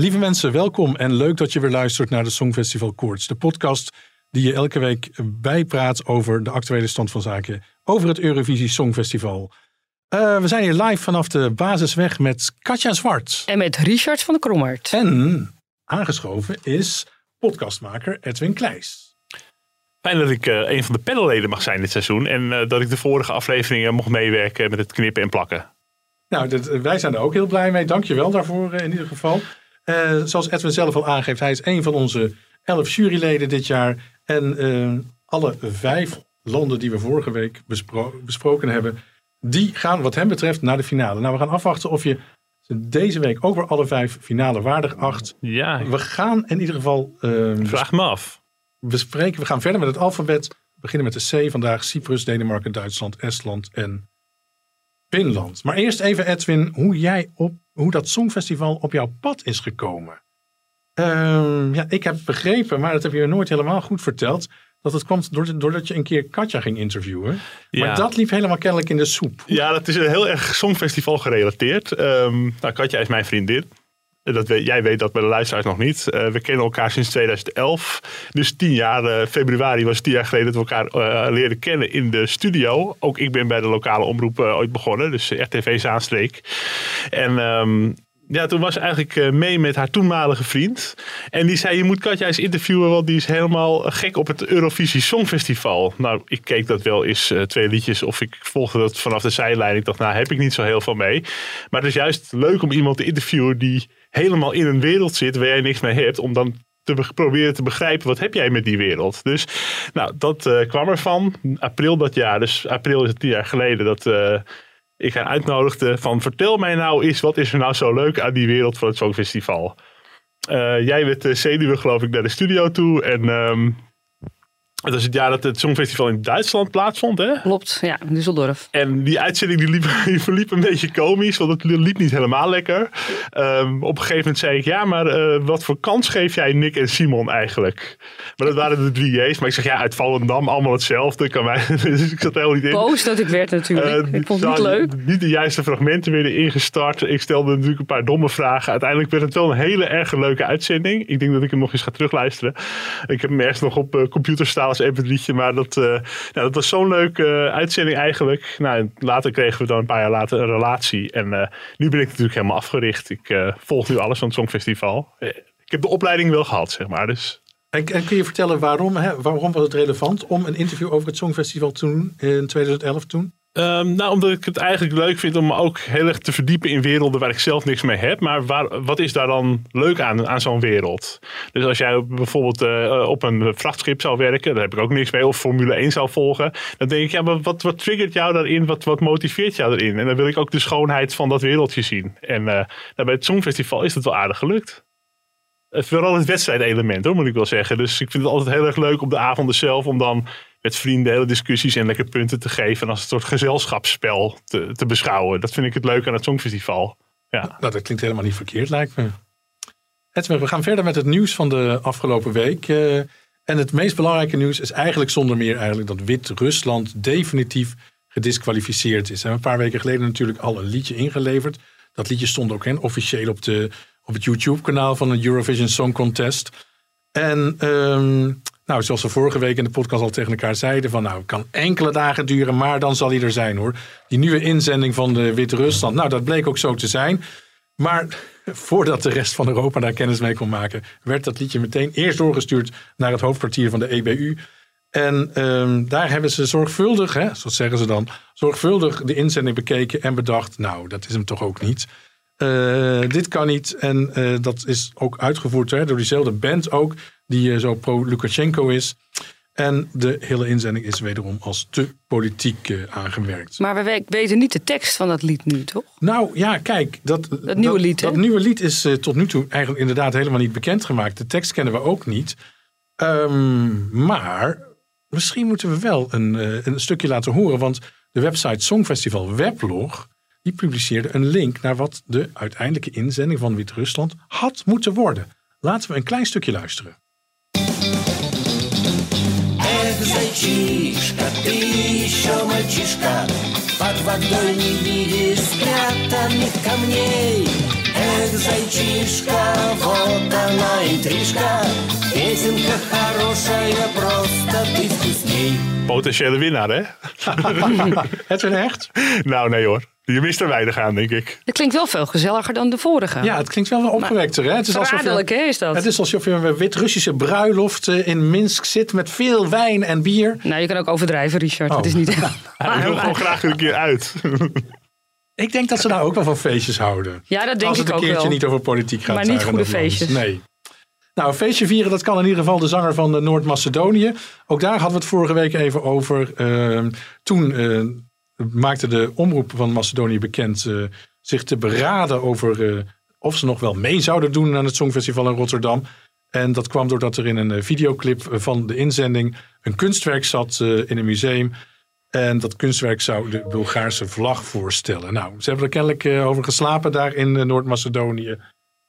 Lieve mensen, welkom en leuk dat je weer luistert naar de Songfestival Koorts. De podcast die je elke week bijpraat over de actuele stand van zaken over het Eurovisie Songfestival. Uh, we zijn hier live vanaf de basisweg met Katja Zwart. En met Richard van de Krommert. En aangeschoven is podcastmaker Edwin Kleijs. Fijn dat ik uh, een van de panelleden mag zijn dit seizoen. En uh, dat ik de vorige afleveringen mocht meewerken met het knippen en plakken. Nou, dat, wij zijn er ook heel blij mee. Dank je wel daarvoor in ieder geval. Uh, zoals Edwin zelf al aangeeft, hij is een van onze elf juryleden dit jaar. En uh, alle vijf landen die we vorige week bespro besproken hebben, die gaan wat hem betreft naar de finale. Nou, we gaan afwachten of je deze week ook weer alle vijf finale waardig acht. Ja. We gaan in ieder geval... Uh, Vraag me af. Bespreken. We gaan verder met het alfabet. We beginnen met de C vandaag. Cyprus, Denemarken, Duitsland, Estland en Finland. Maar eerst even Edwin, hoe jij op hoe dat Songfestival op jouw pad is gekomen. Uh, ja, ik heb begrepen, maar dat heb je nooit helemaal goed verteld. Dat het kwam doordat je een keer Katja ging interviewen. Ja. Maar dat liep helemaal kennelijk in de soep. Ja, dat is heel erg Songfestival gerelateerd. Um, nou, Katja is mijn vriendin. Dat weet, jij weet dat bij de luisteraars nog niet. Uh, we kennen elkaar sinds 2011. Dus tien jaar, uh, februari was tien jaar geleden dat we elkaar uh, leerden kennen in de studio. Ook ik ben bij de lokale omroep ooit begonnen, dus RTV Zaanstreek. En um, ja, toen was ze eigenlijk mee met haar toenmalige vriend. En die zei, je moet Katja eens interviewen, want die is helemaal gek op het Eurovisie Songfestival. Nou, ik keek dat wel eens uh, twee liedjes of ik volgde dat vanaf de zijlijn. Ik dacht, nou, heb ik niet zo heel veel mee. Maar het is juist leuk om iemand te interviewen die helemaal in een wereld zit waar jij niks mee hebt, om dan te proberen te begrijpen wat heb jij met die wereld. Dus nou, dat uh, kwam ervan. April dat jaar, dus april is het tien jaar geleden dat ik haar uitnodigde van vertel mij nou eens wat is er nou zo leuk aan die wereld van het Songfestival. Uh, jij werd uh, zenuwen geloof ik naar de studio toe en um, het was het jaar dat het Songfestival in Duitsland plaatsvond, hè? Klopt, ja, in Düsseldorf. En die uitzending die liep, die verliep een beetje komisch, want het liep niet helemaal lekker. Um, op een gegeven moment zei ik, ja, maar uh, wat voor kans geef jij Nick en Simon eigenlijk? Maar dat waren de drie J's. Maar ik zeg, ja, uit Volendam allemaal hetzelfde. Kan mij, dus ik zat helemaal niet in. Boos dat ik werd natuurlijk. Uh, ik vond het niet leuk. Niet de juiste fragmenten werden ingestart. Ik stelde natuurlijk een paar domme vragen. Uiteindelijk werd het wel een hele erg leuke uitzending. Ik denk dat ik hem nog eens ga terugluisteren. Ik heb hem ergens nog op uh, computer staan als mp3'tje. Maar dat, uh, nou, dat was zo'n leuke uh, uitzending eigenlijk. Nou, later kregen we dan een paar jaar later een relatie. En uh, nu ben ik natuurlijk helemaal afgericht. Ik volg nu alles van het Songfestival. ik heb de opleiding wel gehad, zeg maar. Dus. En, en kun je vertellen waarom, hè, waarom was het relevant om een interview over het Songfestival te doen in 2011 toen? Um, nou, omdat ik het eigenlijk leuk vind om me ook heel erg te verdiepen in werelden waar ik zelf niks mee heb. Maar waar, wat is daar dan leuk aan, aan zo'n wereld? Dus als jij bijvoorbeeld uh, op een vrachtschip zou werken, daar heb ik ook niks mee, of Formule 1 zou volgen, dan denk ik, ja, maar wat, wat triggert jou daarin? Wat, wat motiveert jou daarin? En dan wil ik ook de schoonheid van dat wereldje zien. En uh, nou, bij het Songfestival is het wel aardig gelukt. Het vooral het wedstrijdelement, hoor, moet ik wel zeggen. Dus ik vind het altijd heel erg leuk op de avonden zelf om dan met vrienden hele discussies en lekker punten te geven. En als een soort gezelschapsspel te, te beschouwen. Dat vind ik het leuk aan het Songfestival. Ja. Nou, dat klinkt helemaal niet verkeerd, lijkt me. Edwin, we gaan verder met het nieuws van de afgelopen week. Uh, en het meest belangrijke nieuws is eigenlijk zonder meer eigenlijk dat Wit-Rusland definitief gedisqualificeerd is. En een paar weken geleden natuurlijk al een liedje ingeleverd. Dat liedje stond ook in, officieel op, de, op het YouTube-kanaal van de Eurovision Song Contest. En um, nou, zoals we vorige week in de podcast al tegen elkaar zeiden: van nou, het kan enkele dagen duren, maar dan zal hij er zijn hoor. Die nieuwe inzending van de Wit-Rusland, nou, dat bleek ook zo te zijn. Maar voordat de rest van Europa daar kennis mee kon maken, werd dat liedje meteen eerst doorgestuurd naar het hoofdkwartier van de EBU. En um, daar hebben ze zorgvuldig, hè, zo zeggen ze dan, zorgvuldig de inzending bekeken en bedacht: nou, dat is hem toch ook niet. dit kan niet. En dat is ook uitgevoerd hè, door diezelfde band ook, die zo pro-Lukashenko is. En de hele inzending is wederom als te politiek uh, aangemerkt. Maar we weten niet de tekst van dat lied nu, toch? Nou ja, kijk. Dat, dat nieuwe lied, Dat, nieuwe lied is uh, tot nu toe eigenlijk inderdaad helemaal niet bekendgemaakt. De tekst kennen we ook niet. Um, maar misschien moeten we wel een, uh, een stukje laten horen. Want de website Songfestival Weblog... die publiceerde een link naar wat de uiteindelijke inzending van Wit-Rusland had moeten worden. Laten we een klein stukje luisteren. Зайчишка, ты еще мальчишка, Под водой не видишь спрятанных камней. Эх, зайчишка, вот она интрижка, Песенка хорошая, просто ты вкусней. Potentiële winnaar, hè? Het is echt? Nou, nee hoor. Je mist er weinig aan, denk ik. Het klinkt wel veel gezelliger dan de vorige. Ja, het klinkt wel wel opgewekter. Hè? Het is alsof je, hè, is dat? Het is alsof je een wit-Russische bruiloft eh, in Minsk zit met veel wijn en bier. Nou, je kan ook overdrijven, Richard. Het is oh. niet... ik wil gewoon graag een keer uit. ik denk dat ze daar ook wel van feestjes houden. Ja, dat denk ik ook wel. Als het een keertje niet over politiek gaat. Maar niet goede feestjes. Nee. Nou, een feestje vieren, dat kan in ieder geval de zanger van eh, Noord-Macedonië. Ook daar hadden we het vorige week even over. Uh, toen uh, maakte de omroep van Macedonië bekend uh, zich te beraden over of ze nog wel mee zouden doen aan het Songfestival in Rotterdam. En dat kwam doordat er in een videoclip van de inzending een kunstwerk zat in een museum. En dat kunstwerk zou de Bulgaarse vlag voorstellen. Nou, ze hebben er kennelijk over geslapen daar in Noord-Macedonië.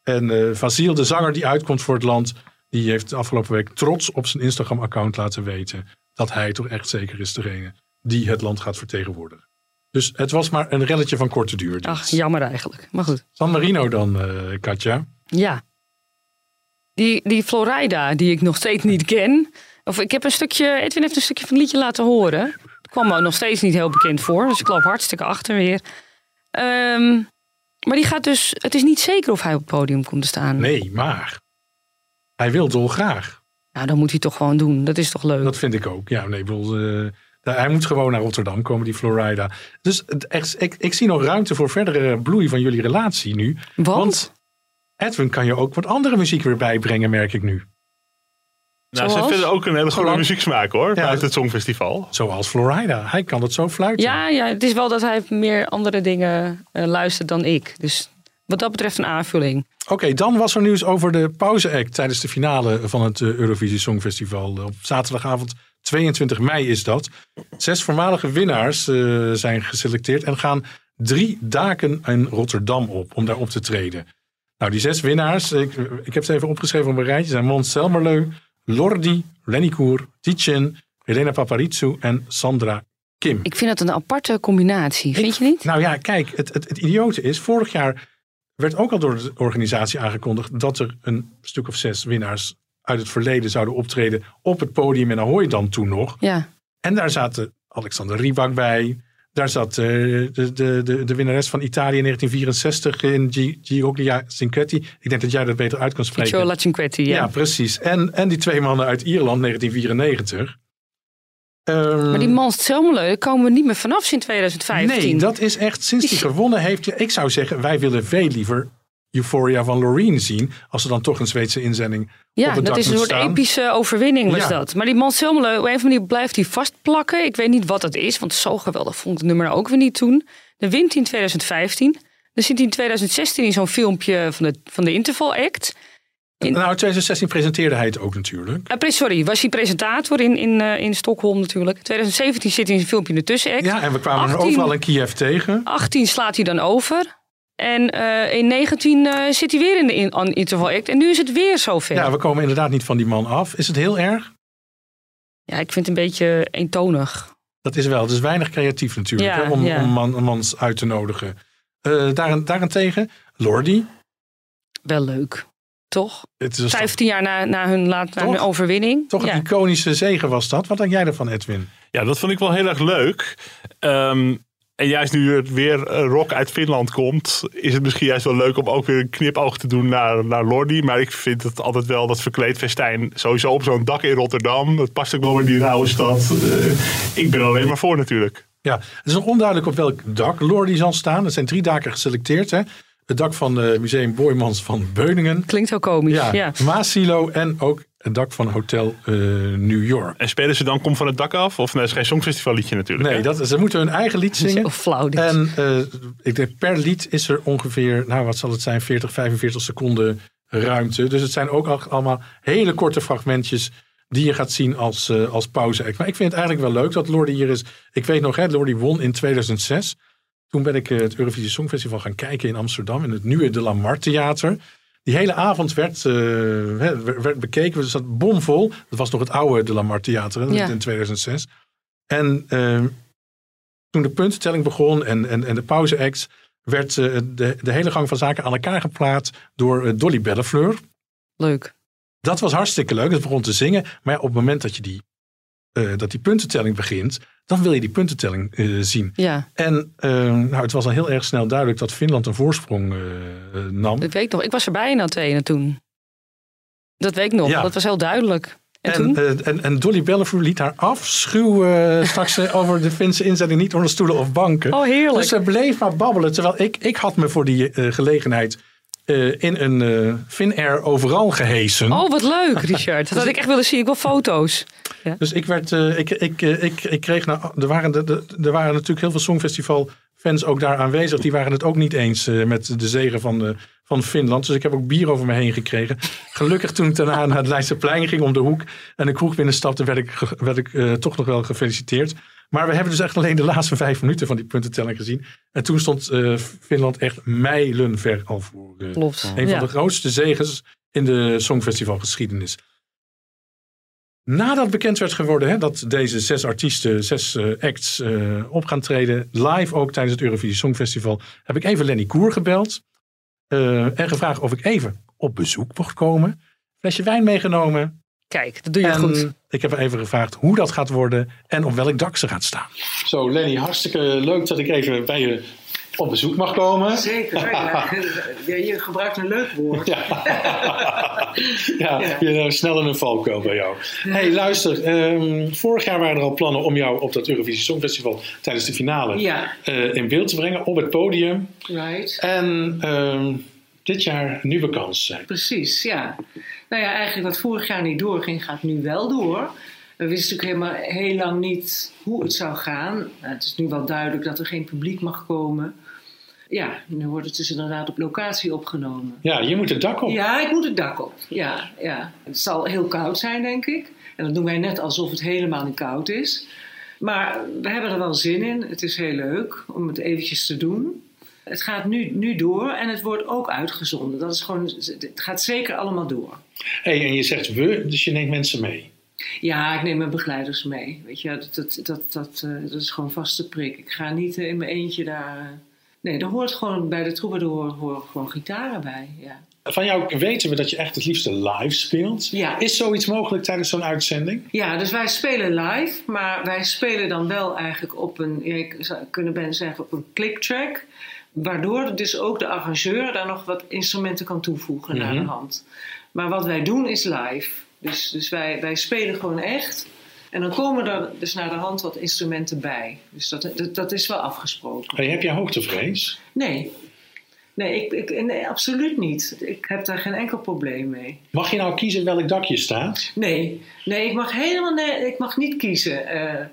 En uh, Vasil, de zanger die uitkomt voor het land, die heeft de afgelopen week trots op zijn Instagram-account laten weten dat hij toch echt zeker is degene die het land gaat vertegenwoordigen. Dus het was maar een relletje van korte duur. Ach, jammer eigenlijk. Maar goed. San Marino dan, Katja. Ja. Die, die Florida, die ik nog steeds niet ken. Of ik heb een stukje, Edwin heeft een stukje van het liedje laten horen. Kwam me nog steeds niet heel bekend voor. Dus ik loop hartstikke achter weer. Um, maar die gaat dus, het is niet zeker of hij op het podium komt te staan. Nee, maar hij wil dolgraag. Nou, dan moet hij toch gewoon doen. Dat is toch leuk? Dat vind ik ook. Ja, nee, bedoel, uh, hij moet gewoon naar Rotterdam komen, die Florida. Dus echt, ik, ik zie nog ruimte voor verdere bloei van jullie relatie nu. Want? Want Edwin kan je ook wat andere muziek weer bijbrengen, merk ik nu. Nou, ze vinden ook een hele goede muzieksmaak hoor, ja, het Songfestival. Zoals Florida. Hij kan het zo fluiten. Ja, ja, het is wel dat hij meer andere dingen uh, luistert dan ik. Dus wat dat betreft een aanvulling. Oké, dan was er nieuws over de pauze-act tijdens de finale van het uh, Eurovisie Songfestival. Op zaterdagavond 22 mei is dat. Zes voormalige winnaars uh, zijn geselecteerd en gaan drie daken in Rotterdam op om daar op te treden. Nou, die zes winnaars, ik, ik heb ze even opgeschreven op een rijtje, zijn Mons Selmerleu, Lordi, Lenikour, Tietjen, Helena Paparizou en Sandra Kim. Ik vind dat een aparte combinatie, vind je niet? Nou ja, kijk, het, het, het idiote is, vorig jaar werd ook al door de organisatie aangekondigd dat er een stuk of zes winnaars uit het verleden zouden optreden op het podium in Ahoy dan toen nog. Ja. En daar zaten Alexander Rybak bij, daar zat uh, de, de, de, de winnares van Italië in 1964 in Gioglia Cinquetti. Ik denk dat jij dat beter uit kan spreken. Giola Cinquetti, ja. Ja, precies. En, en die twee mannen uit Ierland, 1994. Um, maar die Mans Zelmelo, komen we niet meer vanaf sinds 2015. Nee, dat is echt sinds die gewonnen heeft. Ik zou zeggen, wij willen veel liever Euphoria van Loreen zien. Als er dan toch een Zweedse inzending ja, dat is een soort epische overwinning was dat. Maar die man Selmelo, op een of manier blijft hij vastplakken. Ik weet niet wat het is, want zo geweldig vond het nummer ook weer niet toen. Dan wint hij in 2015. Dan zit hij in 2016 in zo'n filmpje van de, van de Interval Act. In... Nou, in 2016 presenteerde hij het ook natuurlijk. Uh, sorry, was hij presentator in, in, uh, in Stockholm natuurlijk. In 2017 zit hij in een filmpje in de tussenact. Ja, en we kwamen 18, overal in Kiev tegen. 18 slaat hij dan over. En uh, in 19 uh, zit hij weer in de in interval act. En nu is het weer zover. Ja, we komen inderdaad niet van die man af. Is het heel erg? Ja, ik vind het een beetje eentonig. Dat is wel. Het is weinig creatief natuurlijk ja, hè, om, ja. om man, mans uit te nodigen. Uh, daarentegen, Lordi. Wel leuk. Toch? Het is 15 jaar na, na, hun, laat, na hun overwinning. Toch een iconische zegen was dat. Wat denk jij ervan, Edwin? Ja, dat vond ik wel heel erg leuk. Um, en juist nu er weer rock uit Finland komt, is het misschien juist wel leuk om ook weer een knipoog te doen naar, naar Lordi. Maar ik vind het altijd wel dat verkleedfestijn sowieso op zo'n dak in Rotterdam. Dat past ook wel in die rauwe stad. Uh, ik ben alleen maar voor natuurlijk. Ja, het is nog onduidelijk op welk dak Lordi zal staan. Er zijn drie daken geselecteerd. Hè? het dak van het Museum Boymans van Beuningen. Klinkt zo komisch. Ja, Ja. Maasilo en ook het dak van Hotel eh, New York. En spelen ze dan Kom van het dak af? Of nee, dat is geen songfestival liedje natuurlijk. Nee, hè? dat, ze moeten hun eigen lied zingen. Zo flauw dit. En eh, ik denk per lied is er ongeveer, nou wat zal het zijn, 40, 45 seconden ruimte. Dus het zijn ook al- allemaal hele korte fragmentjes die je gaat zien als, eh als pauze. Maar ik vind het eigenlijk wel leuk dat Lordi hier is. Ik weet nog, hè, Lordi won in 2006. Toen ben ik het Eurovisie Songfestival gaan kijken in Amsterdam. In het nieuwe De La Mar Theater. Die hele avond werd, eh, werd bekeken. Het zat bomvol. Dat was nog het oude De La Mar Theater hè, Ja. in 2006. En eh, toen de puntentelling begon en, en, en de pauze-acts... werd eh, de, de hele gang van zaken aan elkaar geplaatst door eh, Dolly Bellefleur. Leuk. Dat was hartstikke leuk. Het begon te zingen. Maar ja, op het moment dat, je die, eh, dat die puntentelling begint... dan wil je die puntentelling eh, zien. Ja, En eh, nou, het was al heel erg snel duidelijk dat Finland een voorsprong nam. dat weet ik nog. Ik was erbij in Athene toen. Dat weet ik nog. Ja. Dat was heel duidelijk. En, En, toen? en, en Dolly Bellefleur liet haar afschuw eh, straks over de Finse inzetting niet onder stoelen of banken. oh, heerlijk. Dus ze bleef maar babbelen. Terwijl ik, ik had me voor die gelegenheid eh, in een eh Finnair overal gehesen. Oh, wat leuk, Richard. Dat had ik echt willen zien. Ik wil foto's. Dus ik werd, eh, ik, ik, ik, ik kreeg, nou, er, waren de, er waren natuurlijk heel veel Songfestival fans ook daar aanwezig. Die waren het ook niet eens met de zegen van, van Finland. Dus ik heb ook bier over me heen gekregen. Gelukkig toen ik daarna naar het Leidseplein ging om de hoek en de kroeg binnenstapte, werd ik, werd ik toch nog wel gefeliciteerd. Maar we hebben dus echt alleen de laatste vijf minuten van die puntentelling gezien. En toen stond eh, Finland echt mijlenver al voor. eh, Klopt. een Ja. van de grootste zegens in de Songfestivalgeschiedenis. Nadat bekend werd geworden hè, dat deze zes artiesten, zes eh, acts op gaan treden, live ook tijdens het Eurovisie Songfestival, heb ik even Lenny Koer gebeld en gevraagd of ik even op bezoek mocht komen. Flesje wijn meegenomen. Kijk, dat doe je en goed. ik heb even gevraagd hoe dat gaat worden en op welk dak ze gaat staan. Zo, Lenny, hartstikke leuk dat ik even bij je op bezoek mag komen. Zeker. Ja. Ja, je gebruikt een leuk woord. Ja, ja, Ja. je hebt snel in een valkuil bij jou. hey, luister. ehm, vorig jaar waren er al plannen om jou op dat Eurovisie Songfestival tijdens de finale Ja, eh, in beeld te brengen op het podium. right. En ehm, dit jaar nieuwe kans zijn. Precies, ja. Nou ja, eigenlijk wat vorig jaar niet doorging, gaat nu wel door. We wisten natuurlijk helemaal heel lang niet hoe het zou gaan. Nou, het is nu wel duidelijk dat er geen publiek mag komen. Ja, nu wordt het dus inderdaad op locatie opgenomen. Ja, je moet het dak op. Ja, ik moet het dak op. Ja, ja. Het zal heel koud zijn, denk ik. En dat doen wij net alsof het helemaal niet koud is. Maar we hebben er wel zin in. Het is heel leuk om het eventjes te doen. Het gaat nu, nu door en het wordt ook uitgezonden. Dat is gewoon, het gaat zeker allemaal door. Hey, en je zegt we, dus je neemt mensen mee. Ja, ik neem mijn begeleiders mee. Weet je, dat, dat, dat, dat, eh, dat is gewoon vaste prik. Ik ga niet eh, in mijn eentje daar. eh, Nee, er hoort gewoon bij de troubadour horen gewoon gitaren bij. Ja. Van jou weten we dat je echt het liefste live speelt. Ja. Is zoiets mogelijk tijdens zo'n uitzending? Ja, dus wij spelen live, maar wij spelen dan wel eigenlijk op een, ja, ik zou kunnen zeggen op een clicktrack. Waardoor dus ook de arrangeur daar nog wat instrumenten kan toevoegen naar de Mhm. hand. Maar wat wij doen is live. Dus, dus wij, wij spelen gewoon echt. En dan komen er dus naar de hand wat instrumenten bij. Dus dat, dat, dat is wel afgesproken. Hey, heb jij hoogtevrees? Nee. Nee, ik, ik, nee, absoluut niet. Ik heb daar geen enkel probleem mee. Mag je nou kiezen welk dak je staat? Nee, nee ik mag helemaal nee, ik mag niet kiezen. Eh,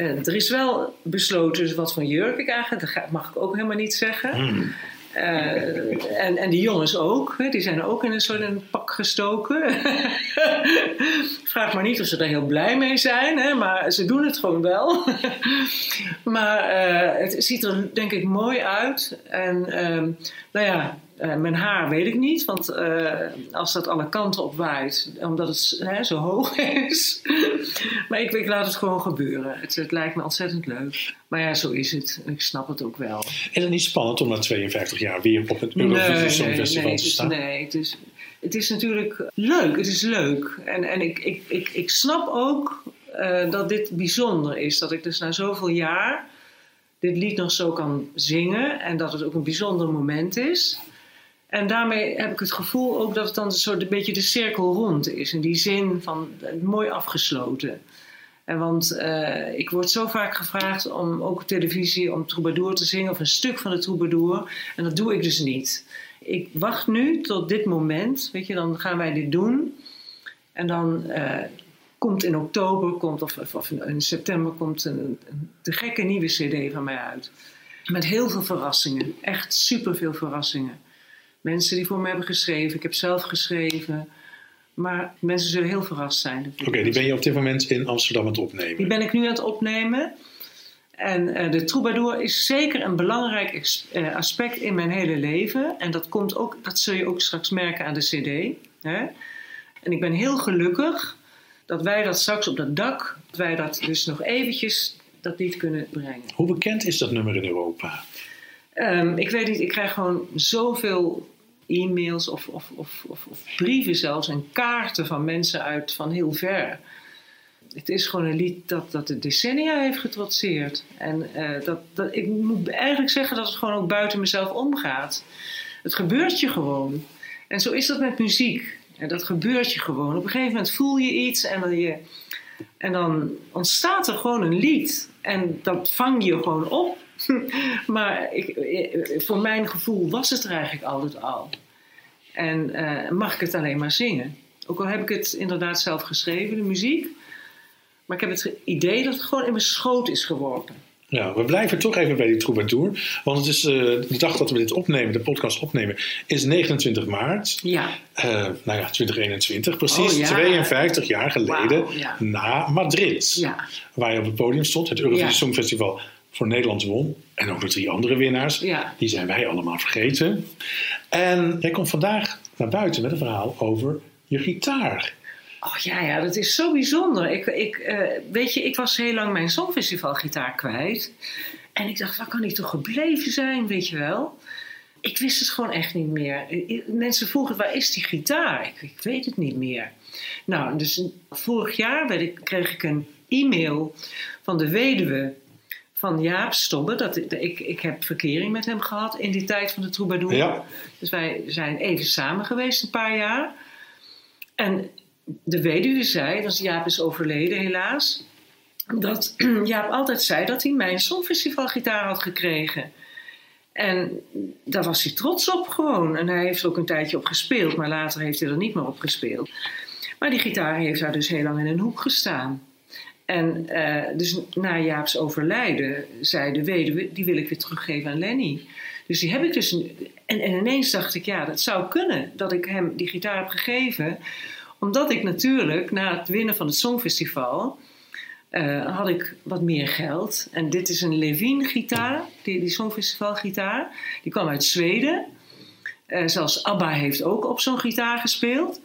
eh, er is wel besloten dus wat voor jurk ik eigenlijk, dat ga- mag ik ook helemaal niet zeggen. Hmm. Eh, en, en die jongens ook, hè, die zijn ook in een soort een pak gestoken. Vraag maar niet of ze er heel blij mee zijn, hè, maar ze doen het gewoon wel. maar eh, het ziet er denk ik mooi uit. En ehm, nou ja, eh, mijn haar weet ik niet, want eh, als dat alle kanten op waait, omdat het hè, zo hoog is. maar ik, ik laat het gewoon gebeuren. Het, het lijkt me ontzettend leuk. Maar ja, zo is het. Ik snap het ook wel. Is het niet spannend om na 52 jaar weer op het Eurovisie Songfestival nee, te het is- staan? Nee, het is, het is natuurlijk leuk. Het is leuk. En, en ik, ik, ik, ik snap ook eh, dat dit bijzonder is. Dat ik dus na zoveel jaar dit lied nog zo kan zingen. En dat het ook een bijzonder moment is. En daarmee heb ik het gevoel ook dat het dan een soort een beetje de cirkel rond is. In die zin van eh, mooi afgesloten. En want eh, ik word zo vaak gevraagd om ook op televisie om troubadour te zingen of een stuk van de troubadour. En dat doe ik dus niet. Ik wacht nu tot dit moment, weet je, dan gaan wij dit doen. En dan eh, komt in oktober, komt, of, of in september, komt een, een gekke nieuwe CD van mij uit. Met heel veel verrassingen. Echt superveel verrassingen. Mensen die voor me hebben geschreven. Ik heb zelf geschreven. Maar mensen zullen heel verrast zijn. Oké, die ben je op dit moment in Amsterdam aan het opnemen? Die ben ik nu aan het opnemen. En uh, de troubadour is zeker een belangrijk uh, aspect in mijn hele leven. En dat, komt ook, dat zul je ook straks merken aan de cd. Hè? En ik ben heel gelukkig dat wij dat straks op dat dak, dat wij dat dus nog eventjes dat lied kunnen brengen. Hoe bekend is dat nummer in Europa? Um, ik weet niet, ik krijg gewoon zoveel e-mails of, of, of, of, brieven zelfs en kaarten van mensen uit van heel ver. Het is gewoon een lied dat, dat de decennia heeft getrotseerd. En uh, dat, dat, ik moet eigenlijk zeggen dat het gewoon ook buiten mezelf omgaat. Het gebeurt je gewoon. En zo is dat met muziek. En dat gebeurt je gewoon. Op een gegeven moment voel je iets en dan, je, en dan ontstaat er gewoon een lied. En dat vang je gewoon op. maar ik, voor mijn gevoel was het er eigenlijk altijd al. En uh, mag ik het alleen maar zingen. Ook al heb ik het inderdaad zelf geschreven, de muziek. Maar ik heb het idee dat het gewoon in mijn schoot is geworpen. Ja, we blijven toch even bij die troubadour. Want het is uh, de dag dat we dit opnemen, de podcast opnemen, is 29 maart. Ja. Uh, nou ja, 2021, precies oh, ja. 52 jaar geleden wow, ja. na Madrid. Ja. Waar je op het podium stond, het Eurovisie Songfestival voor Nederland won. En ook de drie andere winnaars. Ja. Die zijn wij allemaal vergeten. En jij komt vandaag naar buiten met een verhaal over je gitaar. Oh ja, ja, dat is zo bijzonder. Ik, ik, uh, weet je, ik was heel lang mijn Songfestivalgitaar kwijt. En ik dacht, waar kan die toch gebleven zijn, weet je wel? Ik wist het gewoon echt niet meer. Mensen vroegen, waar is die gitaar? Ik, ik weet het niet meer. Nou, dus vorig jaar ik, kreeg ik een e-mail van de weduwe van Jaap Stobbe. Dat, ik, ik heb verkering met hem gehad in die tijd van de troubadour. Ja. Dus wij zijn even samen geweest een paar jaar. En de weduwe zei, dat Jaap is overleden helaas... dat Jaap altijd zei dat hij mijn Songfestivalgitaar had gekregen. En daar was hij trots op gewoon. En hij heeft er ook een tijdje op gespeeld, maar later heeft hij er niet meer op gespeeld. Maar die gitaar heeft daar dus heel lang in een hoek gestaan. En uh, dus na Jaap's overlijden zei de weduwe, die wil ik weer teruggeven aan Lenny. Dus die heb ik dus. En, en ineens dacht ik, ja, dat zou kunnen dat ik hem die gitaar heb gegeven. Omdat ik natuurlijk na het winnen van het Songfestival. Uh, had ik wat meer geld. En dit is een Levin gitaar, die, die Songfestival gitaar. Die kwam uit Zweden. Uh, zelfs ABBA heeft ook op zo'n gitaar gespeeld.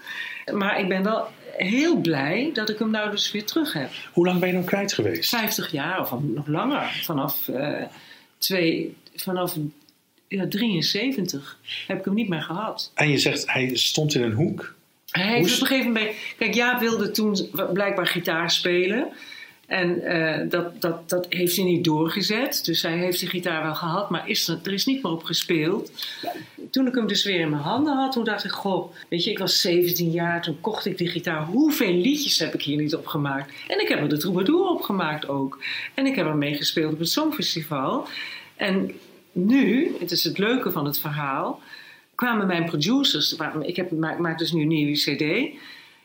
Maar ik ben wel heel blij dat ik hem nou dus weer terug heb. Hoe lang ben je dan kwijt geweest? 50 jaar of nog langer. Vanaf, uh, twee, vanaf ja, 73 heb ik hem niet meer gehad. En je zegt, hij stond in een hoek? Hij heeft op een gegeven moment... Kijk, Jaap wilde toen blijkbaar gitaar spelen... En uh, dat, dat, dat heeft hij niet doorgezet. Dus hij heeft de gitaar wel gehad, maar is er, er is niet meer op gespeeld. Toen ik hem dus weer in mijn handen had, toen dacht ik: Goh, weet je, ik was 17 jaar, toen kocht ik die gitaar. Hoeveel liedjes heb ik hier niet opgemaakt? En ik heb er de troubadour opgemaakt ook. En ik heb er mee gespeeld op het Songfestival. En nu, het is het leuke van het verhaal, kwamen mijn producers, ik heb, maak, maak dus nu een nieuwe CD,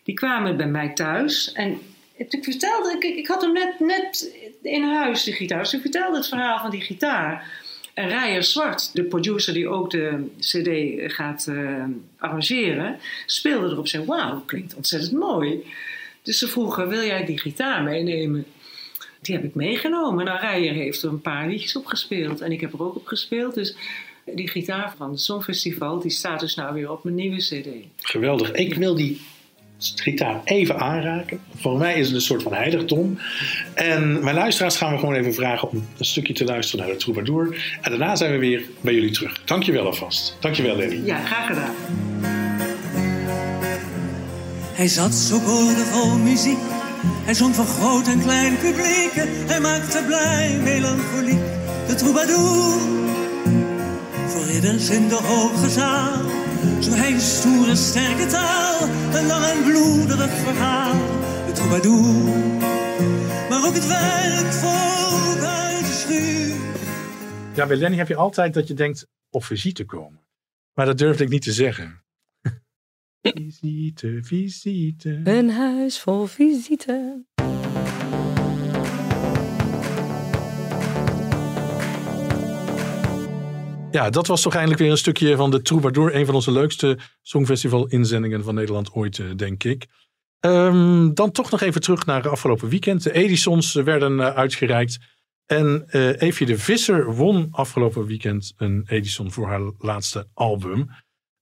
die kwamen bij mij thuis. En ik vertelde, ik, ik had hem net, net in huis, de gitaar. Dus ik vertelde het verhaal van die gitaar. En Rijer Zwart, de producer die ook de CD gaat uh, arrangeren, speelde erop. Zei: Wauw, klinkt ontzettend mooi. Dus ze vroegen: Wil jij die gitaar meenemen? Die heb ik meegenomen. Nou, Rijer heeft er een paar liedjes op gespeeld. En ik heb er ook op gespeeld. Dus die gitaar van het Songfestival, die staat dus nou weer op mijn nieuwe CD. Geweldig. Ik wil die gitaar even aanraken. Voor mij is het een soort van heiligdom. En mijn luisteraars gaan we gewoon even vragen om een stukje te luisteren naar de troubadour. En daarna zijn we weer bij jullie terug. Dankjewel alvast. Dankjewel Lenny. Ja, graag gedaan. Hij zat zo boordevol muziek. Hij zong voor groot en klein publiek. Hij maakte blij, melancholiek. De troubadour. Voor ridders in de hoge zaal. Een stoere, sterke taal. Een lang en bloederig verhaal. De troubadour. maar ook het werk volk uit de schuur. Ja, bij Lenny heb je altijd dat je denkt op visite komen. Maar dat durfde ik niet te zeggen. visite, visite. Een huis vol visite. Ja, dat was toch eindelijk weer een stukje van de Troubadour. Een van onze leukste Songfestival-inzendingen van Nederland ooit, eh, denk ik. Ehm, dan toch nog even terug naar afgelopen weekend. De Edisons werden eh, uitgereikt. En eh Evie de Visser won afgelopen weekend een Edison voor haar laatste album.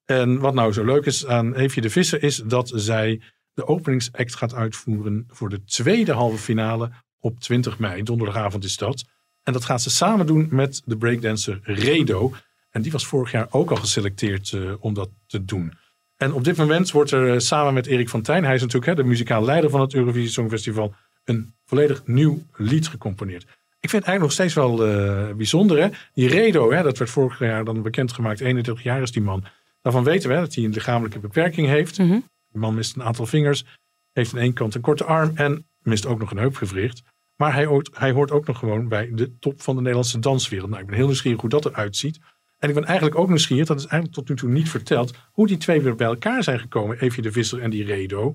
En wat nou zo leuk is aan Evie de Visser is dat zij de openingsact gaat uitvoeren voor de tweede halve finale op 20 mei. Donderdagavond is dat. En dat gaat ze samen doen met de breakdancer Redo. En die was vorig jaar ook al geselecteerd eh, om dat te doen. En op dit moment wordt er eh, samen met Erik van Tijn, hij is natuurlijk hè, de muzikaal leider van het Eurovisie Songfestival, een volledig nieuw lied gecomponeerd. Ik vind het eigenlijk nog steeds wel eh, bijzonder. Hè? Die Redo, hè, dat werd vorig jaar dan bekendgemaakt, 21 jaar is die man. Daarvan weten we hè, dat hij een lichamelijke beperking heeft. Mhm. De man mist een aantal vingers, heeft aan één kant een korte arm en mist ook nog een heupgewricht. Maar hij hoort, hij hoort ook nog gewoon bij de top van de Nederlandse danswereld. Nou, ik ben heel nieuwsgierig hoe dat eruit ziet. En ik ben eigenlijk ook nieuwsgierig, dat is eigenlijk tot nu toe niet verteld, hoe die twee weer bij elkaar zijn gekomen, Evie de Visser en die Redo.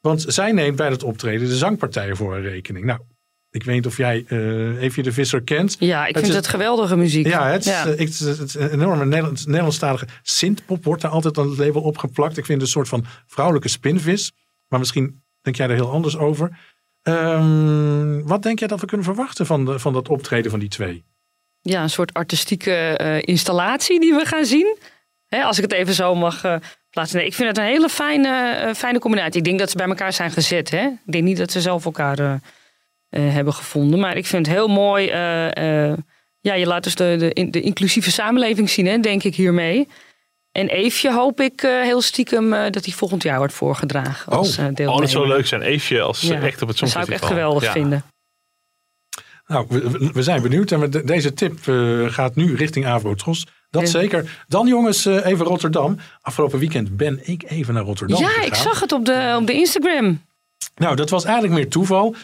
Want zij neemt bij het optreden de zangpartijen voor haar rekening. Nou, ik weet niet of jij eh Evie de Visser kent. Ja, ik Het vind is- het geweldige muziek. Ja, het, is, eh, ik- het, is- het is een enorme Nederlands, Nederlandstalige synthpop wordt daar altijd aan het label opgeplakt. Ik vind het een soort van vrouwelijke spinvis. Maar misschien denk jij er heel anders over. Ehm, wat denk jij dat we kunnen verwachten van, de, van dat optreden van die twee? ja, een soort artistieke eh, installatie die we gaan zien. Hè, als ik het even zo mag eh, plaatsen. Ik vind het een hele fijne, eh, fijne combinatie. Ik denk dat ze bij elkaar zijn gezet. Hè? Ik denk niet dat ze zelf elkaar hebben gevonden. Maar ik vind het heel mooi. ja, je laat dus de, de, in- de inclusieve samenleving zien, denk ik hiermee. En Eefje hoop ik eh, heel stiekem eh, dat hij volgend jaar wordt voorgedragen. Als, eh, Oh, dat zou leuk zijn. Eefje als Ja, echt op het Dat zou ik Songfestival. echt geweldig Ja. vinden. Nou, we, zijn benieuwd. En deze tip gaat nu richting Avrotros. Dat Ja. zeker. Dan jongens, even Rotterdam. Afgelopen weekend ben ik even naar Rotterdam Ja, gegaan. ik zag het op de, op de Instagram. Nou, dat was eigenlijk meer toeval.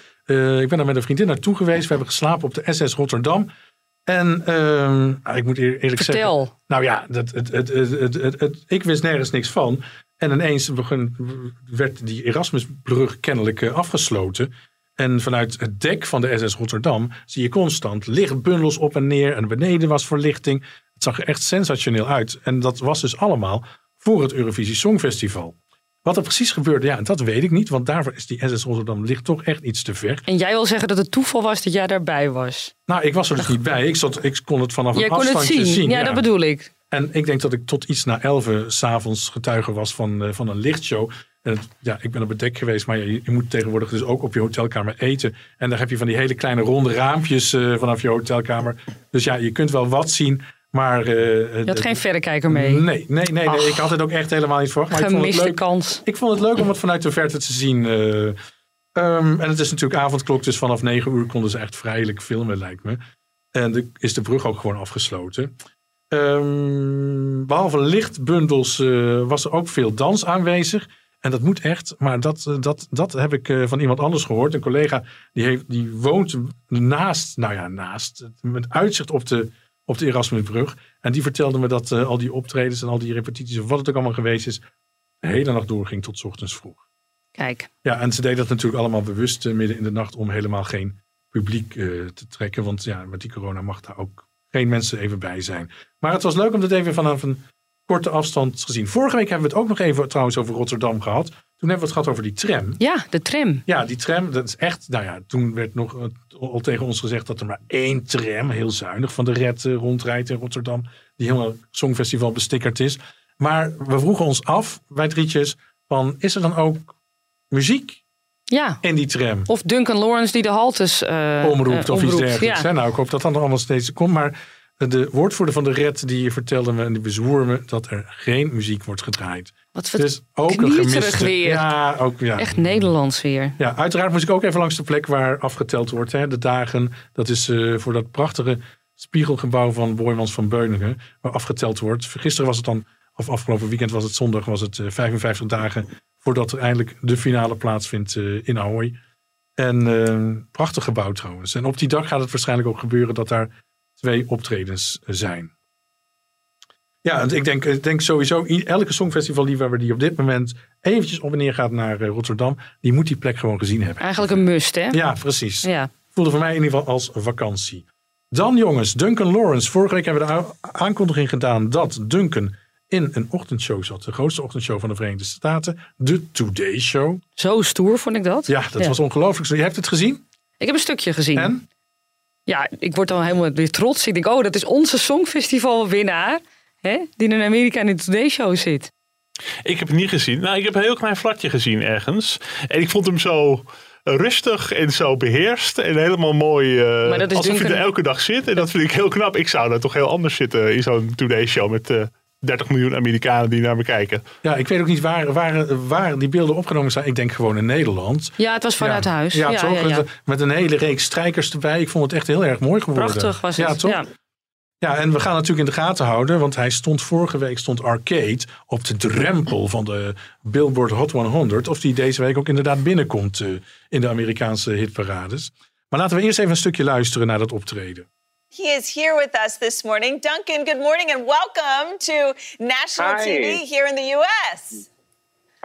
Ik ben er met een vriendin naartoe geweest. We hebben geslapen op de SS Rotterdam. En ehm, nou, ik moet eer- eerlijk zeggen... Nou ja, dat, het, het, het, het, het- het- ik wist nergens niks van. En ineens begon, werd die Erasmusbrug kennelijk eh, afgesloten. En vanuit het dek van de SS Rotterdam zie je constant lichtbundels op en neer. En beneden was verlichting. Het zag er echt sensationeel uit. En dat was dus allemaal voor het Eurovisie Songfestival. Wat er precies gebeurde, ja, dat weet ik niet. Want daarvoor is die SS Rotterdam ligt toch echt iets te ver. En jij wil zeggen dat het toeval was dat jij daarbij was. Nou, ik was er dus niet bij. Ik, zat, ik kon het vanaf Jij een kon het afstandje zien. zien. ja, dat bedoel ik. En ik denk dat ik tot iets na elf s'avonds getuige was van, eh, van een lichtshow. En het- ja, ik ben op het dek geweest, maar je, je moet tegenwoordig dus ook op je hotelkamer eten. En daar heb je van die hele kleine ronde raampjes eh, vanaf je hotelkamer. Dus ja, je kunt wel wat zien, maar... eh, Je had geen verrekijker mee. Nee, nee, nee, nee. Ach. ik had het ook echt helemaal niet verwacht. Maar ik vond, het Gemiste leuk, kans. ik vond het leuk om het vanuit de verte te zien. eh. Ehm, en het is natuurlijk avondklok, dus vanaf negen uur konden ze echt vrijelijk filmen, lijkt me. En de, is de brug ook gewoon afgesloten. Ehm, behalve lichtbundels eh, was er ook veel dans aanwezig. En dat moet echt, maar dat, dat, dat heb ik van iemand anders gehoord. Een collega die, heeft, die woont naast, nou ja, naast, met uitzicht op de, op de Erasmusbrug. En die vertelde me dat eh, al die optredens en al die repetities, of wat het ook allemaal geweest is, de hele nacht doorging tot ochtends vroeg. Kijk, Ja, en ze deden dat natuurlijk allemaal bewust eh, midden in de nacht om helemaal geen publiek eh, te trekken. Want ja, met die corona mag daar ook geen mensen even bij zijn. Maar het was leuk om dit even vanaf een korte afstand te zien. Vorige week hebben we het ook nog even trouwens over Rotterdam gehad. Toen hebben we het gehad over die tram. ja, de tram. Ja, die tram, dat is echt, nou ja, toen werd nog eh, al tegen ons gezegd dat er maar één tram, heel zuinig, van de red eh, rondrijdt in Rotterdam. Die helemaal Songfestival bestickerd is. Maar we vroegen ons af, bij drietjes, van is er dan ook muziek Ja. in die tram? Of Duncan Lawrence die de haltes eh omroept eh, of iets omroept. dergelijks. Ja. Nou, ik hoop dat dat nog allemaal steeds komt. Maar de woordvoerder van de red die vertelde me en die bezwoer me dat er geen muziek wordt gedraaid. Wat we Dus ook een gemiste. weer. Ja, ook, ja. echt Nederlands weer. Ja, uiteraard moest ik ook even langs de plek waar afgeteld wordt. Hè, de dagen, dat is eh, voor dat prachtige spiegelgebouw van Boymans van Beuningen. Waar afgeteld wordt. Gisteren was het dan, of afgelopen weekend was het zondag, was het eh, 55 dagen voordat er eindelijk de finale plaatsvindt eh, in Ahoy. En eh, prachtig gebouw trouwens. En op die dag gaat het waarschijnlijk ook gebeuren dat daar twee optredens zijn. Ja, en ik denk, ik denk sowieso, elke songfestivalliefhebber die op dit moment eventjes op en neer gaat naar eh, Rotterdam, die moet die plek gewoon gezien hebben. Eigenlijk een must, hè? Ja, precies. Ja. Voelde voor mij in ieder geval als vakantie. Dan jongens, Duncan Lawrence. Vorige week hebben we de aankondiging gedaan dat Duncan in een ochtendshow zat. De grootste ochtendshow van de Verenigde Staten. De Today Show. Zo stoer vond ik dat. Ja, dat was ongelooflijk. Je hebt het gezien? Ik heb een stukje gezien. En? Ja, ik word dan helemaal weer trots. Ik denk, oh, dat is onze Songfestival-winnaar. Hè, die in Amerika in de Today Show zit. Ik heb het niet gezien. Nou, ik heb een heel klein flatje gezien ergens. En ik vond hem zo rustig en zo beheerst. En helemaal mooi. eh, Maar dat is alsof hij Duncan- er elke dag zit. En dat vind ik heel knap. Ik zou daar toch heel anders zitten in zo'n Today Show met eh 30 miljoen Amerikanen die naar me kijken. Ja, ik weet ook niet waar, waar, waar die beelden opgenomen zijn. Ik denk gewoon in Nederland. Ja, het was vanuit ja. huis. Ja, toch? ja, ja. Met, met een hele reeks strijkers erbij. Ik vond het echt heel erg mooi geworden. Prachtig was het. Ja, toch? Ja. En we gaan natuurlijk in de gaten houden, want hij stond vorige week stond Arcade op de drempel van de Billboard Hot 100. Of die deze week ook inderdaad binnenkomt eh, in de Amerikaanse hitparades. Maar laten we eerst even een stukje luisteren naar dat optreden. He is here with us this morning. Duncan, good morning and welcome to national Hi. TV here in the U.S.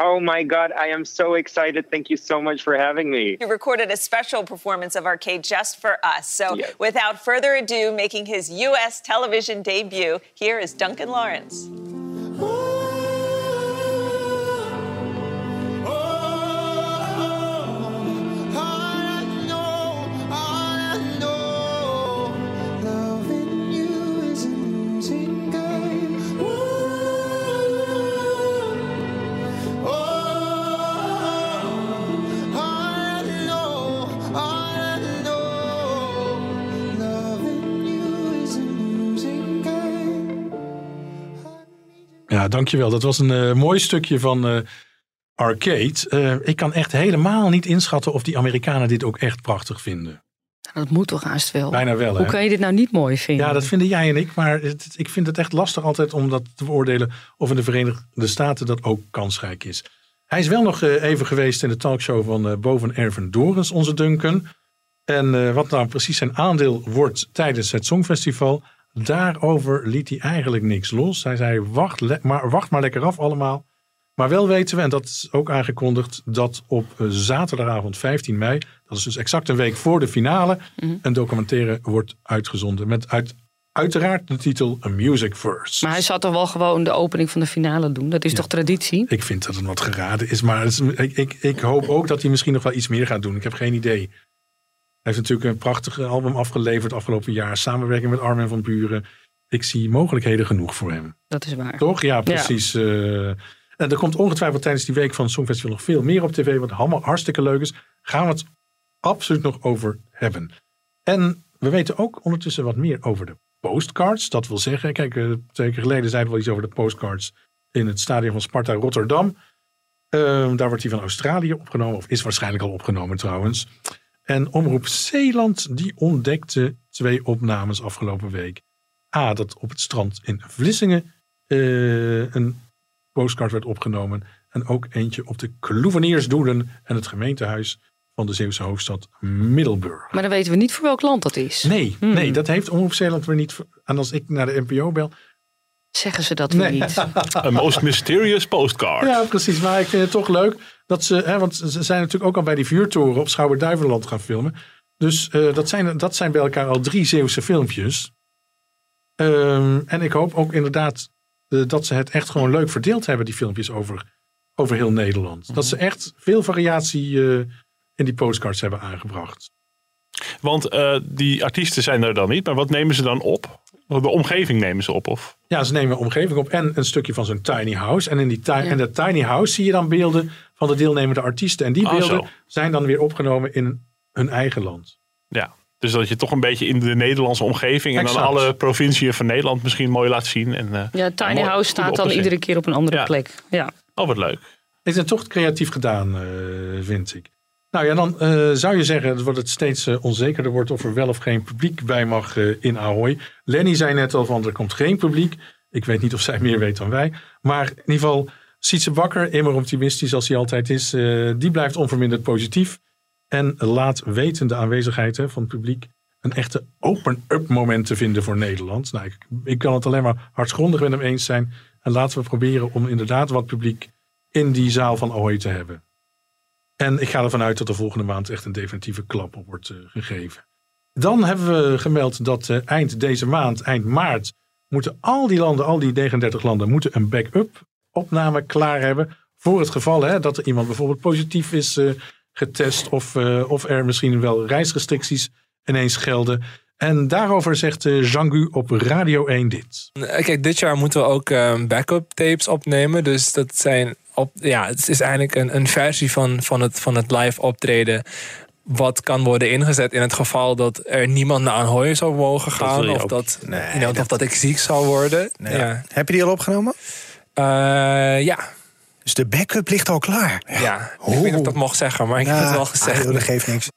Oh my God, I am so excited. Thank you so much for having me. You recorded a special performance of Arcade just for us. So, Yes. without further ado, making his U.S. television debut, here is Duncan Lawrence. Ja, dankjewel. Dat was een eh, mooi stukje van eh, Arcade. Eh, ik kan echt helemaal niet inschatten of die Amerikanen dit ook echt prachtig vinden. Dat moet toch haast wel. Bijna wel, hè? Hoe kan je dit nou niet mooi vinden? Ja, dat vinden jij en ik. Maar het- ik vind het echt lastig altijd om dat te beoordelen of in de Verenigde Staten dat ook kansrijk is. Hij is wel nog even geweest in de talkshow van Boven Erven Dorens, onze Duncan. En wat nou precies zijn aandeel wordt tijdens het Songfestival, daarover liet hij eigenlijk niks los. Hij zei, wacht, maar, wacht maar lekker af allemaal. Maar wel weten we, en dat is ook aangekondigd, dat op eh, zaterdagavond 15 mei, dat is dus exact een week voor de finale, een documentaire wordt uitgezonden. Met uit, uiteraard de titel A Music First. Maar hij zou toch wel gewoon de opening van de finale doen? Dat is toch traditie? Ik vind dat het wat geraden is, maar is- ik, ik, ik hoop ook dat hij misschien nog wel iets meer gaat doen. Ik heb geen idee. Hij heeft natuurlijk een prachtig album afgeleverd afgelopen jaar. Samenwerking met Armin van Buren. Ik zie mogelijkheden genoeg voor hem. Dat is waar. Toch? Ja, precies. eh. en er komt ongetwijfeld tijdens die week van het Songfestival nog veel meer op tv. Wat allemaal hartstikke leuk is. Gaan we het absoluut nog over hebben. En we weten ook ondertussen wat meer over de postcards. Dat wil zeggen, kijk, eh, twee keer geleden zeiden we al iets over de postcards in het stadion van Sparta Rotterdam. Ehm, daar wordt die van Australië opgenomen, of is waarschijnlijk al opgenomen trouwens. En Omroep Zeeland die ontdekte twee opnames afgelopen week. A, dat op het strand in Vlissingen eh, een postcard werd opgenomen. En ook eentje op de Kloeveniersdoelen en het gemeentehuis van de Zeeuwse hoofdstad Middelburg. Maar dan weten we niet voor welk land dat is. Nee, Hmm. nee, dat heeft Omroep Zeeland weer niet. En als ik naar de NPO bel. Zeggen ze dat weer Nee. niet? Een most mysterious postcard. Ja, precies. Maar ik vind het toch leuk dat ze. Hè, want ze zijn natuurlijk ook al bij die vuurtoren op Schouwen-Duiveland gaan filmen. Dus eh, dat, zijn, dat zijn bij elkaar al drie Zeeuwse filmpjes. Ehm, en ik hoop ook inderdaad eh, dat ze het echt gewoon leuk verdeeld hebben, die filmpjes over, over heel Nederland. Dat ze echt veel variatie eh, in die postcards hebben aangebracht. Want eh, die artiesten zijn er dan niet. Maar wat nemen ze dan op? De omgeving nemen ze op? Of? Ja, ze nemen een omgeving op en een stukje van zo'n tiny house. En in, die ti- en dat tiny house zie je dan beelden van de deelnemende artiesten. En die Ah, beelden zo. zijn dan weer opgenomen in hun eigen land. Ja. Dus dat je toch een beetje in de Nederlandse omgeving en Exact. dan alle provinciën van Nederland misschien mooi laat zien. En, eh, Ja, Tiny mooi- House staat dan iedere keer op een andere Ja. plek. Ja. Oh, wat leuk. Het is toch creatief gedaan, eh, vind ik. Nou ja, dan eh, zou je zeggen dat het steeds eh, onzekerder wordt of er wel of geen publiek bij mag eh, in Ahoy. Lenny zei net al van er komt geen publiek. Ik weet niet of zij meer weet dan wij. Maar in ieder geval, Sietse Bakker, immer optimistisch als hij altijd is, die blijft onverminderd positief. En laat weten de aanwezigheid van het publiek een echte open-up moment te vinden voor Nederland. Nou, ik, kan het alleen maar hartgrondig met hem eens zijn. En laten we proberen om inderdaad wat publiek in die zaal van Ahoy te hebben. En ik ga ervan uit dat er volgende maand echt een definitieve klap op wordt uh, gegeven. Dan hebben we gemeld dat uh, eind deze maand, eind maart, moeten al die landen, al die 39 landen, moeten een backup opname klaar hebben. Voor het geval hè, dat er iemand bijvoorbeeld positief is uh, getest of, of er misschien wel reisrestricties ineens gelden. En daarover zegt Jean-Gu op Radio 1 dit. Kijk, dit jaar moeten we ook backup tapes opnemen. Dus dat zijn op, ja, het is eigenlijk een, een versie van, van, het, van het live optreden wat kan worden ingezet in het geval dat er niemand naar Ahoy zou mogen gaan. of, dat, nee, you know, dat... of dat ik ziek zou worden. Nee. Ja. Heb je die al opgenomen? Uh, ja. Dus de backup ligt al klaar. Ja, ja. ik weet niet of ik dat mocht zeggen, maar ik heb het wel gezegd. Ah, dat geeft niks.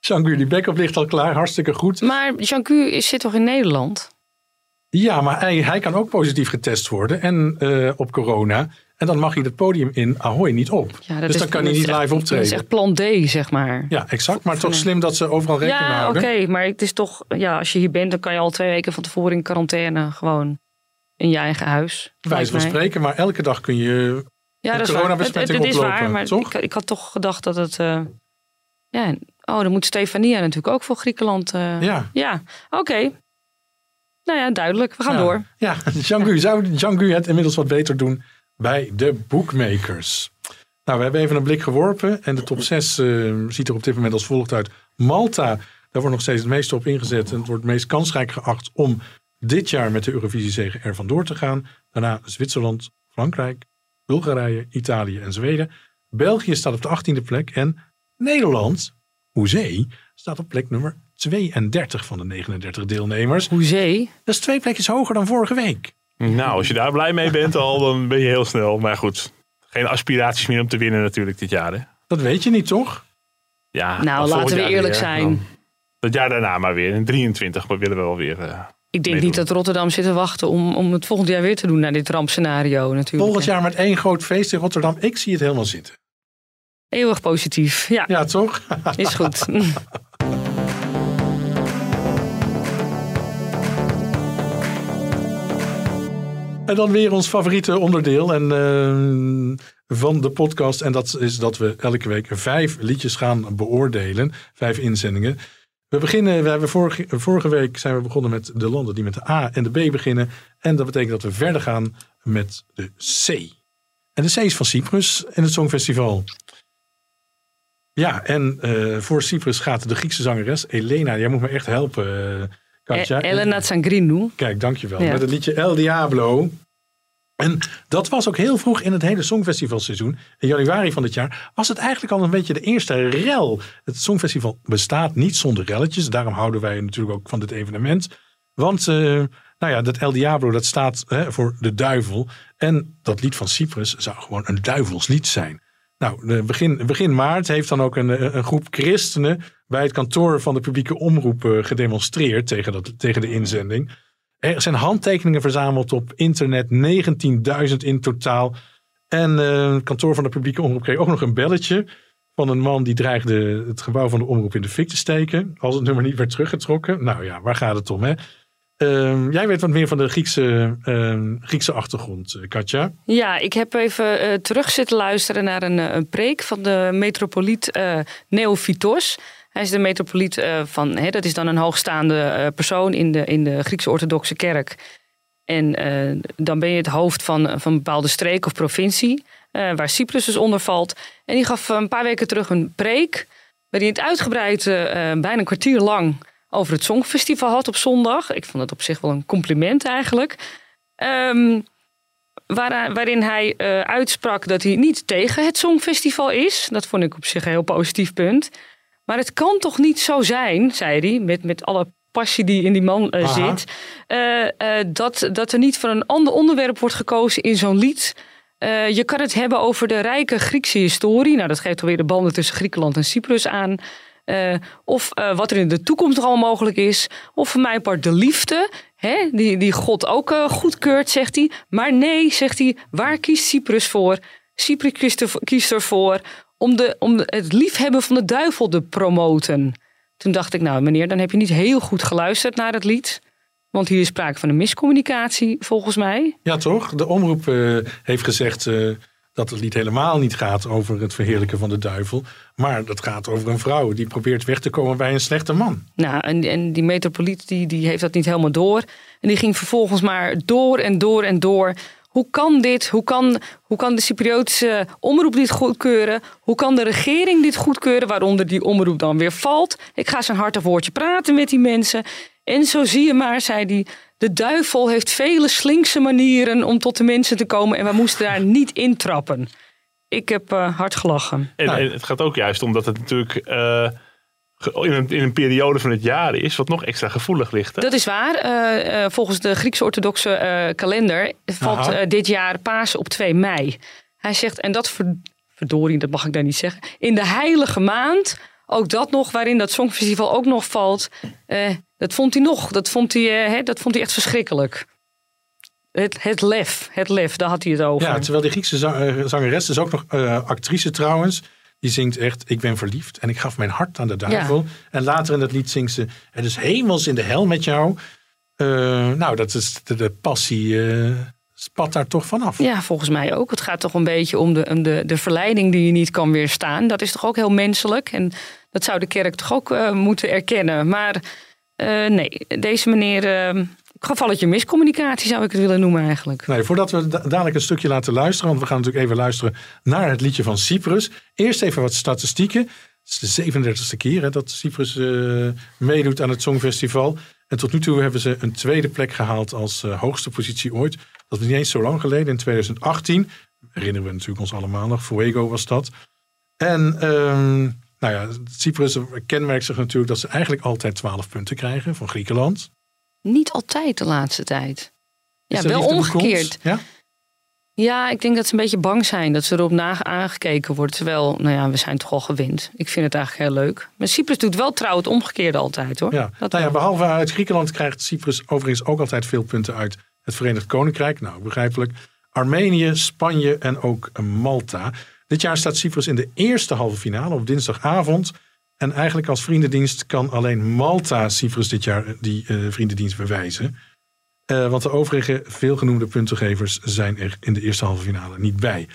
Jean-Gu, die backup ligt al klaar. Hartstikke goed. Maar Jean-Gu zit toch in Nederland? Ja, maar hij, hij kan ook positief getest worden en uh, op corona. En dan mag hij het podium in Ahoy niet op. Ja, dus dan kan hij niet live optreden. Dat is echt plan D, zeg maar. Ja, exact. Maar toch slim dat ze overal rekening ja, houden. Ja, oké. maar het is toch... Ja, als je hier bent, dan kan je al twee weken van tevoren in quarantaine. Gewoon in je eigen huis. Wijs van spreken. Maar elke dag kun je ja, dat coronabesmetting het, het, oplopen. is waar, maar toch? Ik, ik, had toch gedacht dat het... Uh, ja, oh, dan moet Stefania natuurlijk ook voor Griekenland. Uh, ja. Ja, oké. Okay. Nou ja, duidelijk. We gaan ja. door. Ja, Jean-Gu zou het inmiddels wat beter doen bij de bookmakers. Nou, we hebben even een blik geworpen en de top 6 uh, ziet er op dit moment als volgt uit. Malta, daar wordt nog steeds het meeste op ingezet en het wordt het meest kansrijk geacht om dit jaar met de Eurovisiezege er vandoor te gaan. Daarna Zwitserland, Frankrijk, Bulgarije, Italië en Zweden. België staat op de 18e plek en Nederland, hoezee, staat op plek nummer 32 van de 39 deelnemers. Hoezee? Dat is twee plekjes hoger dan vorige week. Nou, als je daar blij mee bent al, dan ben je heel snel. Maar goed, geen aspiraties meer om te winnen natuurlijk dit jaar. Hè? Dat weet je niet, toch? Ja, nou, laten we eerlijk weer, zijn. Dan, dat jaar daarna maar weer. In 23 maar willen we wel weer. Uh, ik denk niet dat Rotterdam zit te wachten om, om het volgend jaar weer te doen naar dit rampscenario natuurlijk. Volgend jaar met één groot feest in Rotterdam. Ik zie het helemaal zitten. Eeuwig positief, ja. Ja, toch? Is goed. En dan weer ons favoriete onderdeel en, uh, van de podcast. En dat is dat we elke week vijf liedjes gaan beoordelen. Vijf inzendingen. We beginnen, we hebben vorige, vorige week zijn we begonnen met de landen die met de A en de B beginnen. En dat betekent dat we verder gaan met de C. En de C is van Cyprus en het Songfestival. Ja, en uh, voor Cyprus gaat de Griekse zangeres Elena. Jij moet me echt helpen, uh, Katja. E Elena Tsangrinou. Kijk, dankjewel. Ja. Met het liedje El Diablo. En dat was ook heel vroeg in het hele Songfestivalseizoen. In januari van dit jaar was het eigenlijk al een beetje de eerste rel. Het Songfestival bestaat niet zonder relletjes. Daarom houden wij natuurlijk ook van dit evenement. Want uh, nou ja, dat El Diablo dat staat hè, voor de duivel. En dat lied van Cyprus zou gewoon een duivelslied zijn. Nou, begin, begin maart heeft dan ook een, een groep christenen bij het kantoor van de publieke omroep uh, gedemonstreerd tegen, dat, tegen de inzending. Er zijn handtekeningen verzameld op internet, 19.000 in totaal. En uh, het kantoor van de publieke omroep kreeg ook nog een belletje van een man die dreigde het gebouw van de omroep in de fik te steken. Als het nummer niet werd teruggetrokken. Nou ja, waar gaat het om hè? Uh, jij weet wat meer van de Griekse, uh, Griekse achtergrond, Katja. Ja, ik heb even uh, terug zitten luisteren naar een, een preek van de metropoliet uh, Neophytos. Hij is de metropoliet van, hè, dat is dan een hoogstaande persoon in de, in de Griekse orthodoxe kerk. En dan ben je het hoofd van, van een bepaalde streek of provincie, waar Cyprus dus onder valt. En die gaf een paar weken terug een preek, waarin het uitgebreid, bijna een kwartier lang over het Songfestival had op zondag. Ik vond het op zich wel een compliment eigenlijk. Um, waar, waarin hij uh, uitsprak dat hij niet tegen het Songfestival is. Dat vond ik op zich een heel positief punt. Maar het kan toch niet zo zijn, zei hij, met, met alle passie die in die man uh, zit, uh, dat, dat er niet voor een ander onderwerp wordt gekozen in zo'n lied. je kan het hebben over de rijke Griekse historie. Nou, dat geeft alweer de banden tussen Griekenland en Cyprus aan. Uh, of uh, wat er in de toekomst nog allemaal mogelijk is. Of voor mij part de liefde, hè, die, die God ook uh, goedkeurt, zegt hij. Maar nee, zegt hij, waar kiest Cyprus voor? Cyprus kiest, er, ervoor om, de, om het liefhebben van de duivel te promoten. Toen dacht ik, nou meneer, dan heb je niet heel goed geluisterd naar het lied. Want hier is sprake van een miscommunicatie, volgens mij. Ja, toch? De omroep eh, heeft gezegd eh, dat het lied helemaal niet gaat over het verheerlijken van de duivel. Maar dat gaat over een vrouw die probeert weg te komen bij een slechte man. Nou, en, en die metropoliet die, die heeft dat niet helemaal door. En die ging vervolgens maar door en door en door. Hoe kan dit? Hoe kan, hoe kan de Cypriotische omroep dit goedkeuren? Hoe kan de regering dit goedkeuren? Waaronder die omroep dan weer valt. Ik ga zo'n hartig woordje praten met die mensen. En zo zie je maar, zei hij. De duivel heeft vele slinkse manieren om tot de mensen te komen. En we moesten daar niet intrappen. Ik heb eh, hard gelachen. En, Nou. en het gaat ook juist omdat het natuurlijk eh, in, een, in een periode van het jaar is wat nog extra gevoelig ligt. Hè? Dat is waar. Eh, eh, volgens de Griekse orthodoxe eh, kalender valt dit jaar Pasen op 2 mei. Hij zegt, en dat ver, verdorie, dat mag ik daar niet zeggen. In de heilige maand, ook dat nog, waarin dat Songfestival ook nog valt. eh, dat vond hij nog, dat vond hij, eh, hè, dat vond hij echt verschrikkelijk. Het, het lef, het lef, daar had hij het over. Ja, terwijl die Griekse eh, zangeres is ook nog eh, actrice trouwens. Die zingt echt, ik ben verliefd en ik gaf mijn hart aan de duivel. En later in het lied zingt ze, het is hemels in de hel met jou. Nou, dat is de, de passie spat daar toch vanaf. Ja, volgens mij ook. Het gaat toch een beetje om de, om de, de verleiding die je niet kan weerstaan. Dat is toch ook heel menselijk. En dat zou de kerk toch ook moeten erkennen. Maar eh, nee, deze meneer. eh gevalletje miscommunicatie zou ik het willen noemen eigenlijk. Nee, voordat we da- dadelijk een stukje laten luisteren, want we gaan natuurlijk even luisteren naar het liedje van Cyprus. Eerst even wat statistieken. Het is de 37e keer hè, dat Cyprus eh, meedoet aan het Songfestival. En tot nu toe hebben ze een tweede plek gehaald als eh, hoogste positie ooit. Dat was niet eens zo lang geleden, in 2018. Herinneren we natuurlijk ons allemaal nog. Fuego was dat. En ehm, nou ja, Cyprus kenmerkt zich natuurlijk dat ze eigenlijk altijd 12 punten krijgen van Griekenland. Niet altijd de laatste tijd. Ja, wel omgekeerd. Ja? Ja, ik denk dat ze een beetje bang zijn dat ze erop na aangekeken wordt. Terwijl, nou ja, we zijn toch al gewend. Ik vind het eigenlijk heel leuk. Maar Cyprus doet wel trouw het omgekeerde altijd hoor. Ja. Dat nou ja, behalve uit Griekenland krijgt Cyprus overigens ook altijd veel punten uit het Verenigd Koninkrijk. Nou, begrijpelijk. Armenië, Spanje en ook Malta. Dit jaar staat Cyprus in de eerste halve finale op dinsdagavond. En eigenlijk als vriendendienst kan alleen Malta Cyprus dit jaar die eh, vriendendienst bewijzen. Eh, want de overige veelgenoemde puntengevers zijn er in de eerste halve finale niet bij.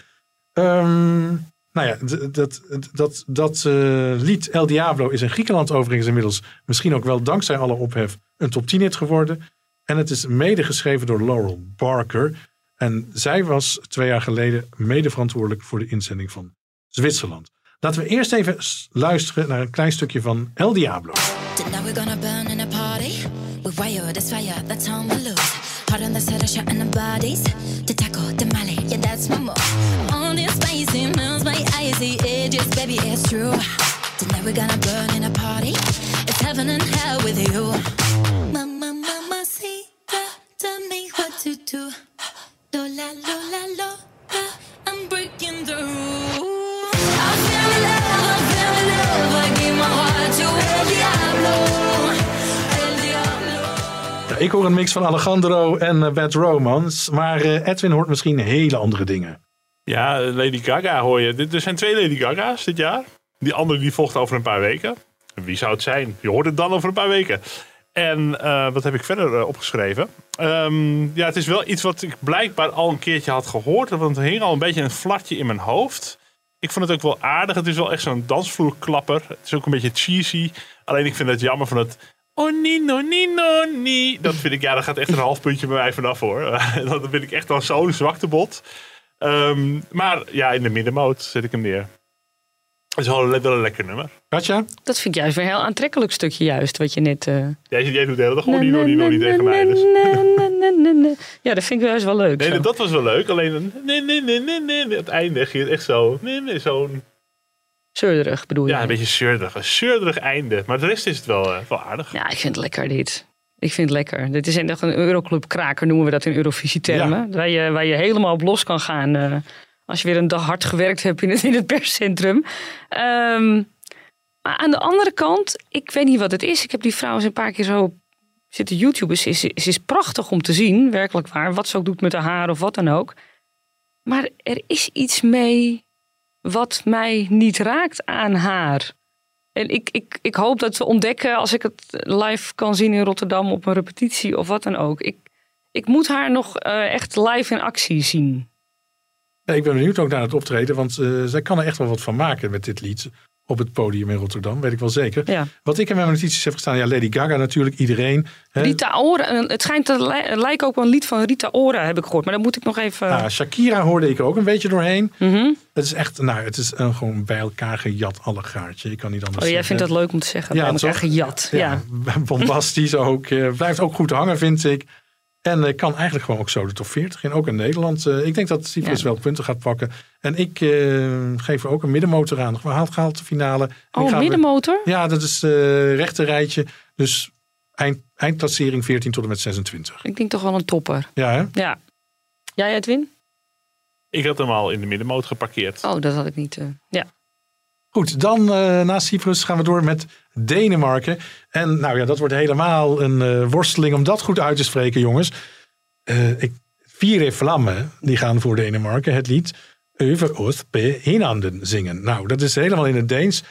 Ehm, nou ja, dat, dat, dat eh, lied El Diablo is in Griekenland overigens inmiddels misschien ook wel dankzij alle ophef een top 10 hit geworden. En het is mede geschreven door Laurel Barker. En zij was twee jaar geleden mede verantwoordelijk voor de inzending van Zwitserland. Laten we eerst even luisteren naar een klein stukje van El Diablo. Lola, Lola, Lola, I'm breaking through. I feel love, I feel love. I give my heart to El Diablo. El Diablo. Ja, ik hoor een mix van Alejandro en eh, Bad Romance. Maar eh, Edwin hoort misschien hele andere dingen. Ja, Lady Gaga hoor je. Dit- Er zijn twee Lady Gaga's dit jaar. Die andere die volgt over een paar weken. Wie zou het zijn? Je hoort het dan over een paar weken. En eh, wat heb ik verder eh, opgeschreven? Ehm, ja, het is wel iets wat ik blijkbaar al een keertje had gehoord. Want er hing al een beetje een flatje in mijn hoofd. Ik vond het ook wel aardig. Het is wel echt zo'n dansvloerklapper. Het is ook een beetje cheesy. Alleen ik vind het jammer van het... Oh, nino, nino, ni. Dat vind ik, ja, daar gaat echt een half puntje bij mij vanaf hoor. Dan vind ik echt dan zo'n zwaktebot. Ehm, maar ja, in de middenmoot zet ik hem neer. Het is wel, een- wel een lekker nummer. Katja? Dat vind ik juist weer een heel aantrekkelijk stukje juist, wat je net... eh, Jij, jij doet de hele dag gewoon nino, nino, niet tegen mij. Dus. Ja, dat vind ik juist wel leuk. Nee, zo. dat was wel leuk. Alleen een nee, nee, nee, nee, het einde ging het echt zo. Nee, nee, zo'n Zeurderig bedoel je? ja, een beetje zeurderig. Een zeurderig einde. Maar de rest is het wel, eh, wel aardig. Ja, ik vind het lekker dit. Ik vind het lekker. Dit is echt een Euroclub kraker, noemen we dat in Eurovisie-termen. Waar, je, waar je helemaal op los kan gaan eh, als je weer een dag hard gewerkt hebt in het, in het perscentrum. Ehm, maar aan de andere kant, ik weet niet wat het is. Ik heb die vrouw eens een paar keer zo zitten YouTube. Ze is, ze is prachtig om te zien, werkelijk waar. Wat ze ook doet met haar haar of wat dan ook. Maar er is iets mee wat mij niet raakt aan haar. En ik, ik, ik hoop dat we ontdekken als ik het live kan zien in Rotterdam op een repetitie of wat dan ook. Ik, ik moet haar nog eh, echt live in actie zien. Ja, ik ben benieuwd ook naar het optreden, want eh, zij kan er echt wel wat van maken met dit lied. Op het podium in Rotterdam, weet ik wel zeker. Ja. Wat ik in mijn notities heb gestaan, ja, Lady Gaga natuurlijk, iedereen. hè. Rita Ora, en het schijnt te li- lijken ook wel een lied van Rita Ora, heb ik gehoord. Maar dan moet ik nog even. Ah, Shakira hoorde ik er ook een beetje doorheen. Mhm. Het is echt, nou, het is een gewoon bij elkaar gejat allegaartje. Ik kan niet anders Oh, jij vindt dat leuk om te zeggen. Ja, bij elkaar toch? gejat. Ja. bombastisch ook. eh, blijft ook goed hangen, vind ik. En eh, kan eigenlijk gewoon ook zo de top 40 in. Ook in Nederland. Eh, ik denk dat Cyprus Ja. wel punten gaat pakken. En ik eh, geef er ook een middenmotor aan. Gehaald, gehaald de finale. Oh, ga- middenmotor? Ja, dat is eh rechter rijtje. Dus eind, eindklassering 14 tot en met 26. Ik denk toch wel een topper. Ja, hè? Ja. Jij, Edwin? Ik had hem al in de middenmoot geparkeerd. Oh, dat had ik niet. eh, ja. Goed, dan eh, na Cyprus gaan we door met Denemarken. En nou ja, dat wordt helemaal een eh, worsteling om dat goed uit te spreken, jongens. Eh ik, Vier Vlammen, die gaan voor Denemarken het lied Over på hinanden zingen. Nou, dat is helemaal in het Deens.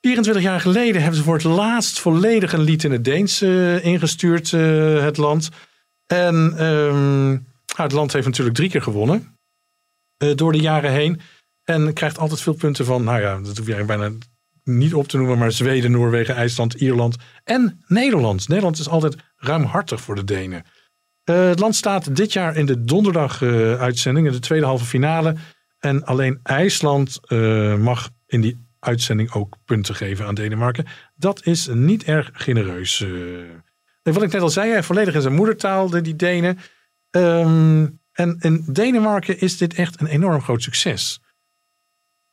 24 jaar geleden hebben ze voor het laatst volledig een lied in het Deens ingestuurd, het land. En ehm, nou, het land heeft natuurlijk drie keer gewonnen door de jaren heen. En krijgt altijd veel punten van, nou ja, dat hoef je bijna niet op te noemen, maar Zweden, Noorwegen, IJsland, Ierland en Nederland. Nederland is altijd ruimhartig voor de Denen. Eh, het land staat dit jaar in de donderdag-uitzending, in de tweede halve finale. En alleen IJsland eh, mag in die uitzending ook punten geven aan Denemarken. Dat is niet erg genereus. eh. En wat ik net al zei, volledig in zijn moedertaal, de- die Denen. Ehm, en in Denemarken is dit echt een enorm groot succes.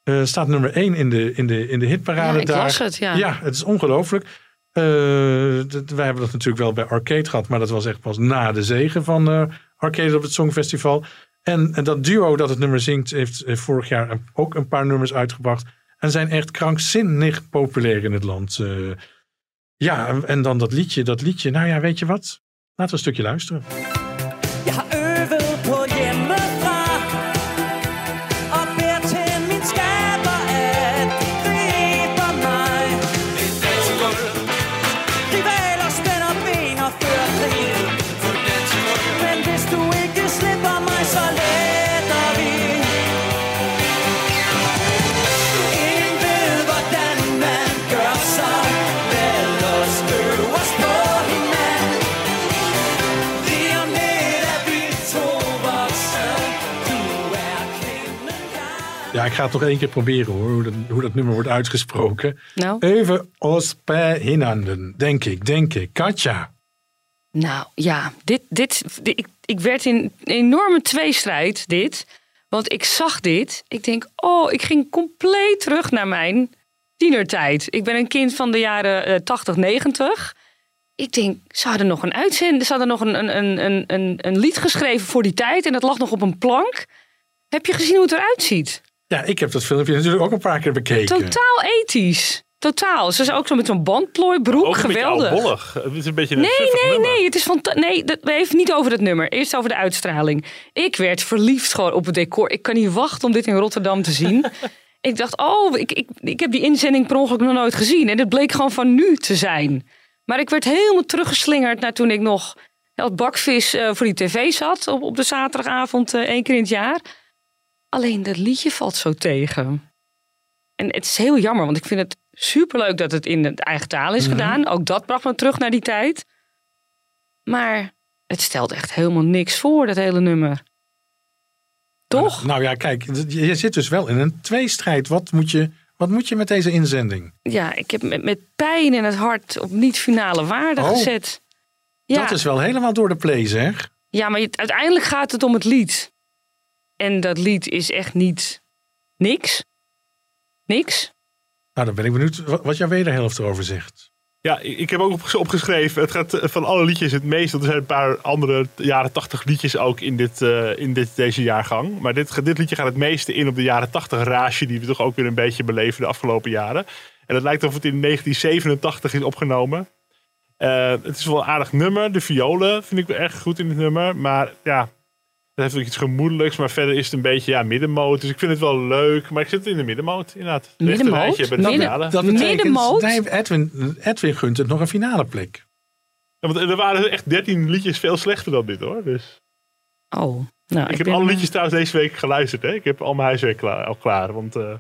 Eh, staat nummer 1 in de, in de, in de hitparade Ja, ik daar. het, ja. ja, het is ongelooflijk. Eh, wij hebben dat natuurlijk wel bij Arcade gehad, maar dat was echt pas na de zegen van eh, Arcade op het Songfestival. En, en dat duo dat het nummer zingt, heeft eh, vorig jaar ook een paar nummers uitgebracht. En zijn echt krankzinnig populair in het land. Ja, en- en dan dat liedje, dat liedje. Nou ja, weet je wat? Laten we een stukje luisteren. Ik ga het nog één keer proberen hoor, hoe dat, hoe dat nummer wordt uitgesproken. Nou? Even os per hinanden, denk ik, denk ik. Katja. Nou ja, dit, dit, dit- ik, ik werd in een enorme tweestrijd, dit. Want ik zag dit. Ik denk, oh, ik ging compleet terug naar mijn tienertijd. Ik ben een kind van de jaren eh, 80, 90. Ik denk, ze hadden nog een uitzending. Ze hadden nog een, een, een, een, een, een lied geschreven voor die tijd. En dat lag nog op een plank. Heb je gezien hoe het eruit ziet? Ja, ik heb dat filmpje natuurlijk ook een paar keer bekeken. Totaal ethisch. Totaal. Ze is ook zo met zo'n bandplooibroek. Ook Geweldig. oudbollig. Het is een beetje een Nee, nee, nummer. nee. Het is van, nee, dat, we even niet over het nummer. Eerst over de uitstraling. Ik werd verliefd gewoon op het decor. Ik kan niet wachten om dit in Rotterdam te zien. ik dacht, oh, ik, ik, ik heb die inzending per ongeluk nog nooit gezien. En het bleek gewoon van nu te zijn. Maar ik werd helemaal teruggeslingerd naar toen ik nog als bakvis eh, voor die tv zat. Op, op de zaterdagavond eh, één keer in het jaar. Alleen dat liedje valt zo tegen. En het is heel jammer, want ik vind het superleuk dat het in het eigen taal is Mhm. gedaan. Ook dat bracht me terug naar die tijd. Maar het stelt echt helemaal niks voor, dat hele nummer. Toch? Nou ja, kijk, je je zit dus wel in een tweestrijd. Wat moet je, wat moet je met deze inzending? Ja, ik heb met, met pijn in het hart op niet-finale waarde Oh. gezet. Ja, Dat is wel helemaal door de play, zeg. ja, maar je- uiteindelijk gaat het om het lied. En dat lied is echt niet niks. Niks. Nou, dan ben ik benieuwd wat, jouw wederhelft erover zegt. Ja, ik ik heb ook opges- opgeschreven. Het gaat eh, van alle liedjes het meest. Want er zijn een paar andere jaren 80 liedjes ook in, dit, eh, in dit, deze jaargang. Maar dit, dit liedje gaat het meeste in op de jaren 80 rage. Die we toch ook weer een beetje beleven de afgelopen jaren. En het lijkt of het in 1987 is opgenomen. Eh, het is wel een aardig nummer. De violen vind ik wel erg goed in het nummer. Maar ja, Het heeft ook iets gemoedelijks, maar verder is het een beetje ja, middenmoot. Dus ik vind het wel leuk. Maar ik zit in de middenmoot, inderdaad. Het Middenmoot? bij de Midden- finale. Dat betekent, Edwin, Edwin gunt het nog een finale plek. Ja, want er waren echt 13 liedjes veel slechter dan dit hoor. Dus Oh, nou, ik, heb ben- alle liedjes trouwens deze week geluisterd. Hè? Ik heb al mijn huiswerk klaar, al klaar. Want eh,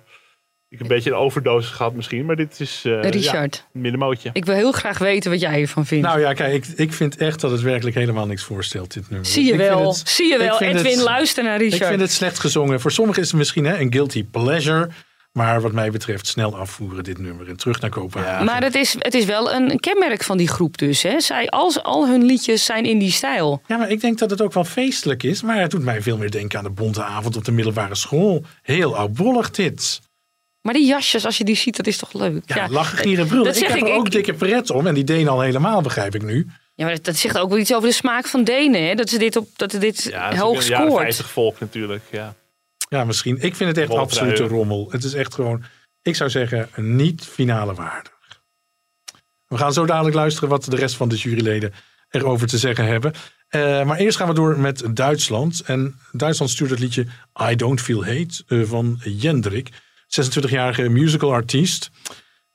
ik heb een beetje een overdosis gehad misschien. Maar dit is eh, Richard. ja, middenmootje. Ik wil heel graag weten wat jij ervan vindt. Nou ja, kijk, ik, ik vind echt dat het werkelijk helemaal niks voorstelt, dit nummer. Zie je Ik wel, het- zie je wel. Edwin, het- luister naar Richard. Ik vind het slecht gezongen. Voor sommigen is het misschien hè, een guilty pleasure. Maar wat mij betreft snel afvoeren dit nummer en terug naar Kopenhagen. Maar het is, het is wel een kenmerk van die groep dus. Hè? Zij, als al hun liedjes zijn in die stijl. Ja, maar ik denk dat het ook wel feestelijk is. Maar het doet mij veel meer denken aan de bonte avond op de middelbare school. Heel oudbollig dit. Maar die jasjes, als je die ziet, dat is toch leuk? Ja, lachen, gieren, brullen. Dat Ik zeg heb ik. er ook ik- dikke pret om. En die Denen al helemaal, begrijp ik nu. Ja, maar dat, dat zegt ook wel iets over de smaak van Denen. Hè? Dat ze dit, op, dat ze dit Ja, het is hoog scoort. 50 volk natuurlijk. Ja. Ja, misschien. Ik vind het echt absolute rommel. Het is echt gewoon, ik zou zeggen, niet finale waardig. We gaan zo dadelijk luisteren wat de rest van de juryleden erover te zeggen hebben. Eh, maar eerst gaan we door met Duitsland. En Duitsland stuurt het liedje I Don't Feel Hate eh, van Jendrik. 26-jarige musicalartiest.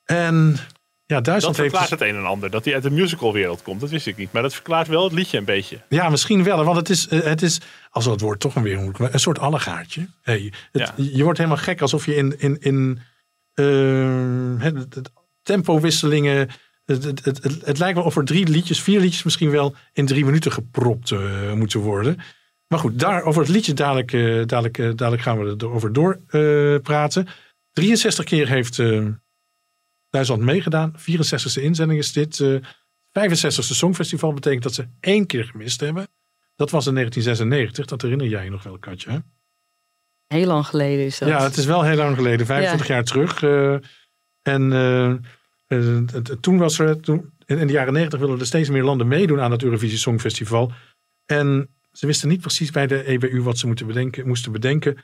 En ja, Dat Duitsland heeft... verklaart het een en ander. Dat hij uit de musicalwereld komt, dat wist ik niet. Maar dat verklaart wel het liedje een beetje. Ja, misschien wel. Want het is, eh, het is als het woord toch weer moeten, een soort allegaartje. Hey, het, Je wordt helemaal gek alsof je in, in, in eh, het, het tempowisselingen. Het, het, het, het, het lijkt wel of er drie liedjes, vier liedjes misschien wel in drie minuten gepropt eh, moeten worden. Maar goed, daar, over het liedje dadelijk, eh, dadelijk, eh, dadelijk gaan we erover door eh, praten. 63 keer heeft Duitsland meegedaan. 64ste inzending is dit. eh 65ste Songfestival betekent dat ze één keer gemist hebben. Dat was in 1996. Dat herinner jij je nog wel, Katje. hè? Heel lang geleden is dat. Ja, het is wel heel lang geleden. 25 jaar terug. en toen was er... Toen, in in de jaren 90 wilden er steeds meer landen meedoen aan het Eurovisie Songfestival. En ze wisten niet precies bij de EBU wat ze moeten bedenken, moesten bedenken...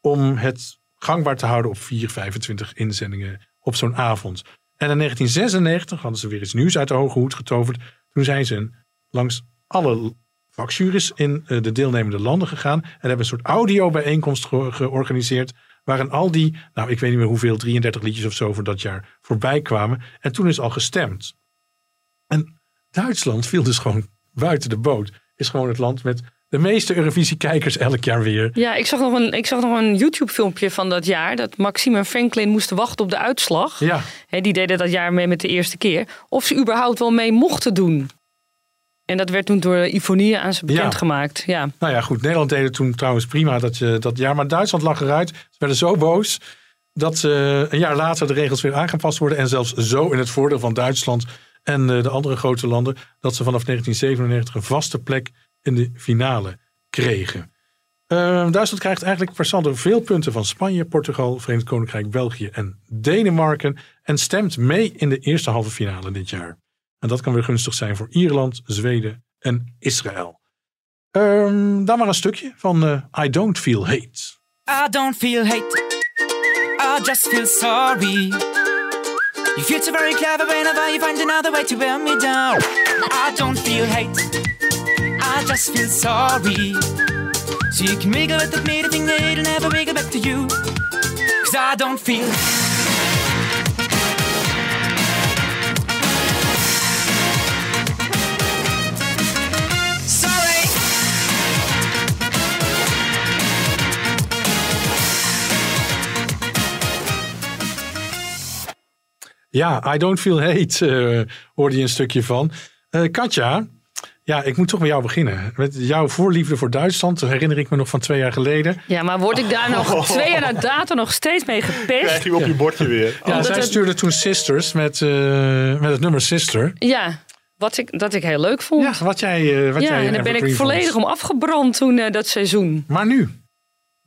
om het gangbaar te houden op 4, 25 inzendingen op zo'n avond. En in 1996 hadden ze weer iets nieuws uit de hoge hoed getoverd. Toen zijn ze langs alle vakjuries in eh, de deelnemende landen gegaan. En hebben een soort audio-bijeenkomst ge- georganiseerd. Waarin al die, nou ik weet niet meer hoeveel, 33 liedjes of zo voor dat jaar voorbij kwamen. En toen is al gestemd. En Duitsland viel dus gewoon buiten de boot. Is gewoon het land met de meeste Eurovisie-kijkers elk jaar weer. Ja, ik zag nog een, ik zag nog een YouTube-filmpje van dat jaar. Dat Maxime en Franklin moesten wachten op de uitslag. Ja. Hè, die deden dat jaar mee met de eerste keer. Of ze überhaupt wel mee mochten doen. En dat werd toen door Ivonie aan ze bekendgemaakt. Ja. Nou ja, goed. Nederland deed het toen trouwens prima dat, je, dat jaar. Maar Duitsland lag eruit. Ze werden zo boos dat ze een jaar later de regels weer aangepast worden. En zelfs zo in het voordeel van Duitsland en eh, de andere grote landen. Dat ze vanaf 1997 een vaste plek in de finale kregen. Eh, Duitsland krijgt eigenlijk per veel punten van Spanje, Portugal, Verenigd Koninkrijk, België en Denemarken. En stemt mee in de eerste halve finale dit jaar. En dat kan weer gunstig zijn voor Ierland, Zweden en Israël. Ehm, dan maar een stukje van eh, I Don't Feel Hate. I don't feel hate. I just feel sorry. You feel so very clever whenever you find another way to wear me down. I don't feel hate. I just feel sorry. So you can wiggle with me to think that it'll never wiggle back to you. Cause I don't feel. Ja, I Don't Feel Hate eh, hoorde je een stukje van. Eh, Katja, ja, ik moet toch met jou beginnen. Met jouw voorliefde voor Duitsland, dat herinner ik me nog van twee jaar geleden. ja, maar word ik daar nog twee jaar na nog steeds mee Krijg gepest? je op je bordje weer. Ja, zij het- stuurde toen Sisters met, eh, met het nummer Sister. Ja, wat ik, dat ik heel leuk vond. Ja, wat jij, eh, wat ja, jij en daar ben ik volledig vond. om afgebrand toen dat seizoen. Maar nu?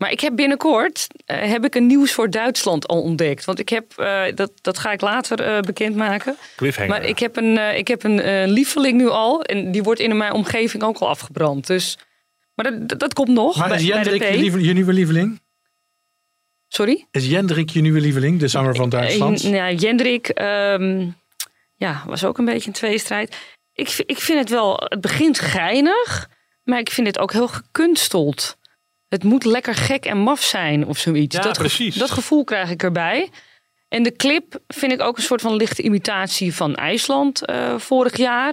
Maar ik heb binnenkort eh, heb ik een nieuws voor Duitsland al ontdekt. Want ik heb, eh, dat, dat ga ik later eh, bekendmaken. Cliffhanger. Maar ik heb een, ik heb een lieveling nu al. En die wordt in mijn omgeving ook al afgebrand. Dus, maar dat, dat, dat komt nog. Maar bij, is Jendrik je, lieve- je nieuwe lieveling? Sorry? Is Jendrik je nieuwe lieveling, de zanger van Duitsland? Ja, Jendrik ehm, ja, was ook een beetje een tweestrijd. Ik, ik vind het wel, het begint geinig. Maar ik vind het ook heel gekunsteld. Het moet lekker gek en maf zijn of zoiets. Ja, dat, precies. dat gevoel krijg ik erbij. En de clip vind ik ook een soort van lichte imitatie van IJsland eh, vorig jaar.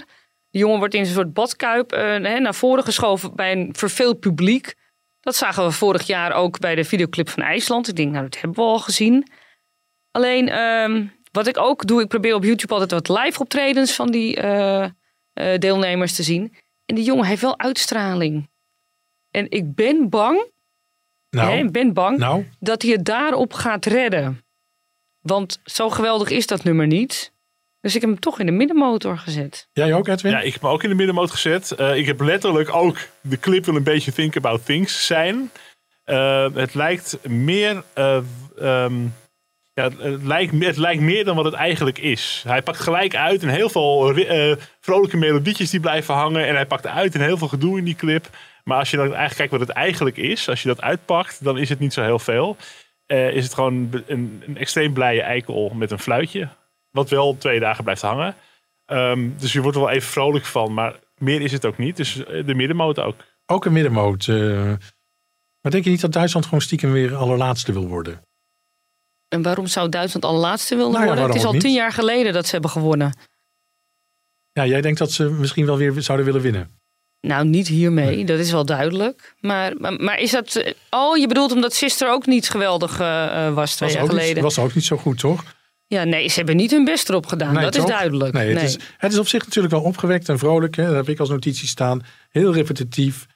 De jongen wordt in een soort badkuip eh, naar voren geschoven bij een verveeld publiek. Dat zagen we vorig jaar ook bij de videoclip van IJsland. Ik denk, nou, dat hebben we al gezien. Alleen, ehm, wat ik ook doe, ik probeer op YouTube altijd wat live optredens van die eh, deelnemers te zien. En die jongen heeft wel uitstraling. En ik ben bang, Nou, hè, ik ben bang nou, dat hij het daarop gaat redden. Want zo geweldig is dat nummer niet. Dus ik heb hem toch in de middenmotor gezet. jij ook Edwin? Ja, ik heb hem ook in de middenmoot gezet. Eh, ik heb letterlijk ook de clip wil een beetje Think About Things zijn. Eh, het lijkt meer. eh, ehm, ja, het, lijkt, meer- het lijkt meer dan wat het eigenlijk is. Hij pakt gelijk uit en heel veel eh, vrolijke melodietjes die blijven hangen. En hij pakt uit en heel veel gedoe in die clip. Maar als je dan eigenlijk kijkt wat het eigenlijk is, als je dat uitpakt, dan is het niet zo heel veel. Eh, is het gewoon een, een extreem blije eikel met een fluitje. Wat wel twee dagen blijft hangen. Ehm, dus je wordt er wel even vrolijk van, maar meer is het ook niet. Dus eh, de middenmoot ook. Ook een middenmoot. eh. maar denk je niet dat Duitsland gewoon stiekem weer allerlaatste wil worden? En waarom zou Duitsland al laatste willen Nou ja, worden? Het is al ook tien jaar geleden dat ze hebben gewonnen. Ja, jij denkt dat ze misschien wel weer zouden willen winnen. Nou, niet hiermee, dat is wel duidelijk. Maar, maar, maar is dat... Oh, je bedoelt omdat Sister ook niet geweldig eh, eh, was twee Was jaar ook, geleden? niet, was ook niet zo goed, toch? Ja, nee, ze hebben niet hun best erop gedaan. Nee, dat toch? is duidelijk. Nee, het, Nee. Is, het is op zich natuurlijk wel opgewekt en vrolijk. Hè? Dat heb ik als notitie staan. Heel repetitief.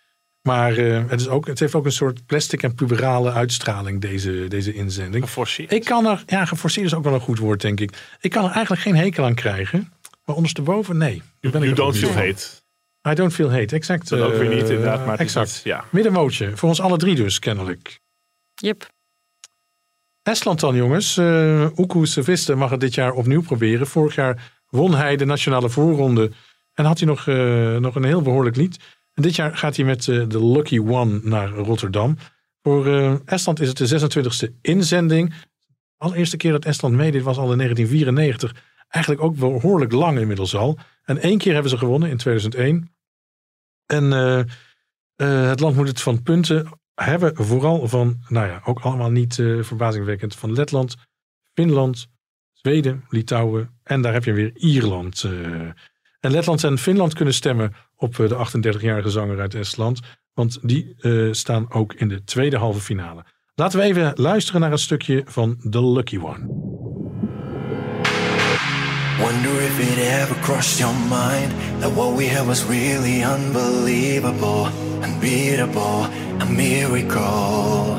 Maar eh, het, is ook, het heeft ook een soort plastic en puberale uitstraling, deze, deze inzending. Geforceerd. Ik kan er, ja, geforceerd is ook wel een goed woord, denk ik. Ik kan er eigenlijk geen hekel aan krijgen. Maar ondersteboven, nee. Ben You ik don't feel hate. I don't feel hate, exact. Dat ook weer niet, eh, inderdaad. Maar is exact. ja. Middenmootje, voor ons alle drie dus, kennelijk. Yep. Estland dan, jongens. Uh, mag het dit jaar opnieuw proberen. Vorig jaar won hij de nationale voorronde. En had hij nog, eh, nog een heel behoorlijk lied. En dit jaar gaat hij met de Lucky One naar Rotterdam. Voor eh, Estland is het de 26e inzending. De allereerste keer dat Estland meedeed was al in 1994. Eigenlijk ook behoorlijk lang inmiddels al. En één keer hebben ze gewonnen in 2001. En eh, eh, het land moet het van punten hebben. Vooral van, nou ja, ook allemaal niet eh, verbazingwekkend. Van Letland, Finland, Zweden, Litouwen en daar heb je weer Ierland. En Letland en Finland kunnen stemmen op de 38-jarige zanger uit Estland. Want die staan ook in de tweede halve finale. Laten we even luisteren naar een stukje van The Lucky One. Wonder if it ever crossed your mind that what we had was really unbelievable, unbeatable, a miracle.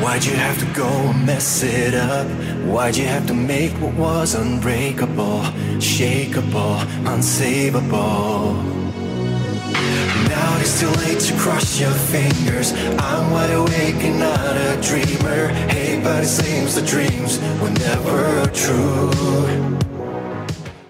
Why'd you have to go and mess it up? Why'd you have to make what was unbreakable, shakeable, unsavable? Now it's too late to cross your fingers. I'm wide awake and not a dreamer. Hey, but it seems the dreams were never true.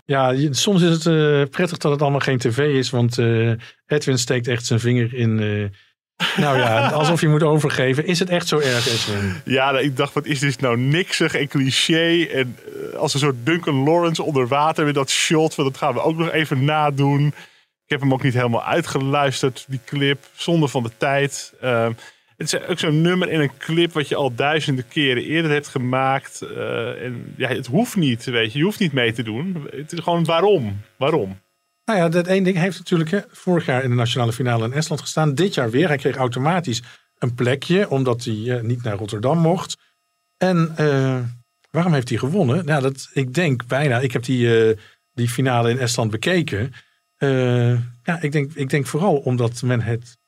Ja, soms is het eh, prettig dat het allemaal geen tv is. Want eh, Edwin steekt echt zijn vinger in... eh, nou ja, alsof je moet overgeven. Is het echt zo erg, Edwin? Ja, nou, ik dacht, wat is dit nou niksig en cliché. En als een soort Duncan Lawrence onder water met dat shot. Want dat gaan we ook nog even nadoen. Ik heb hem ook niet helemaal uitgeluisterd, die clip. Zonde van de tijd. Ehm, het is ook zo'n nummer in een clip wat je al duizenden keren eerder hebt gemaakt. Eh, en ja, het hoeft niet, weet je. Je hoeft niet mee te doen. Het is gewoon waarom? Waarom? Nou ja, dat één ding heeft natuurlijk hè, vorig jaar in de nationale finale in Estland gestaan. Dit jaar weer. Hij kreeg automatisch een plekje, omdat hij eh, niet naar Rotterdam mocht. En eh, waarom heeft hij gewonnen? Nou, dat, ik denk bijna, ik heb die, die finale in Estland bekeken. Eh, ja, ik denk, ik denk vooral omdat men het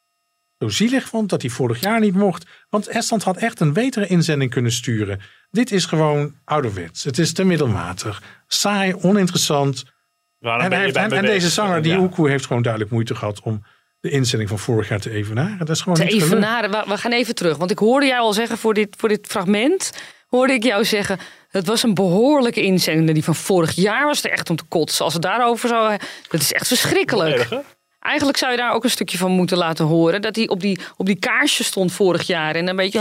zo zielig vond dat hij vorig jaar niet mocht. Want Estland had echt een betere inzending kunnen sturen. Dit is gewoon ouderwets. Het is te middelmatig. Saai, oninteressant. Waarom En, ben hij je heeft, bij en, en deze zanger, die Ja. Oekoe, heeft gewoon duidelijk moeite gehad om de inzending van vorig jaar te evenaren. Dat is gewoon Te evenaren. We, we gaan even terug. Want ik hoorde jou al zeggen voor dit, voor dit fragment. Hoorde ik jou zeggen. Het was een behoorlijke inzending. Die van vorig jaar was er echt om te kotsen. Als het daarover zou. Dat is echt verschrikkelijk. Erg? Eigenlijk zou je daar ook een stukje van moeten laten horen. Dat hij op die, op die kaarsje stond vorig jaar. En een beetje,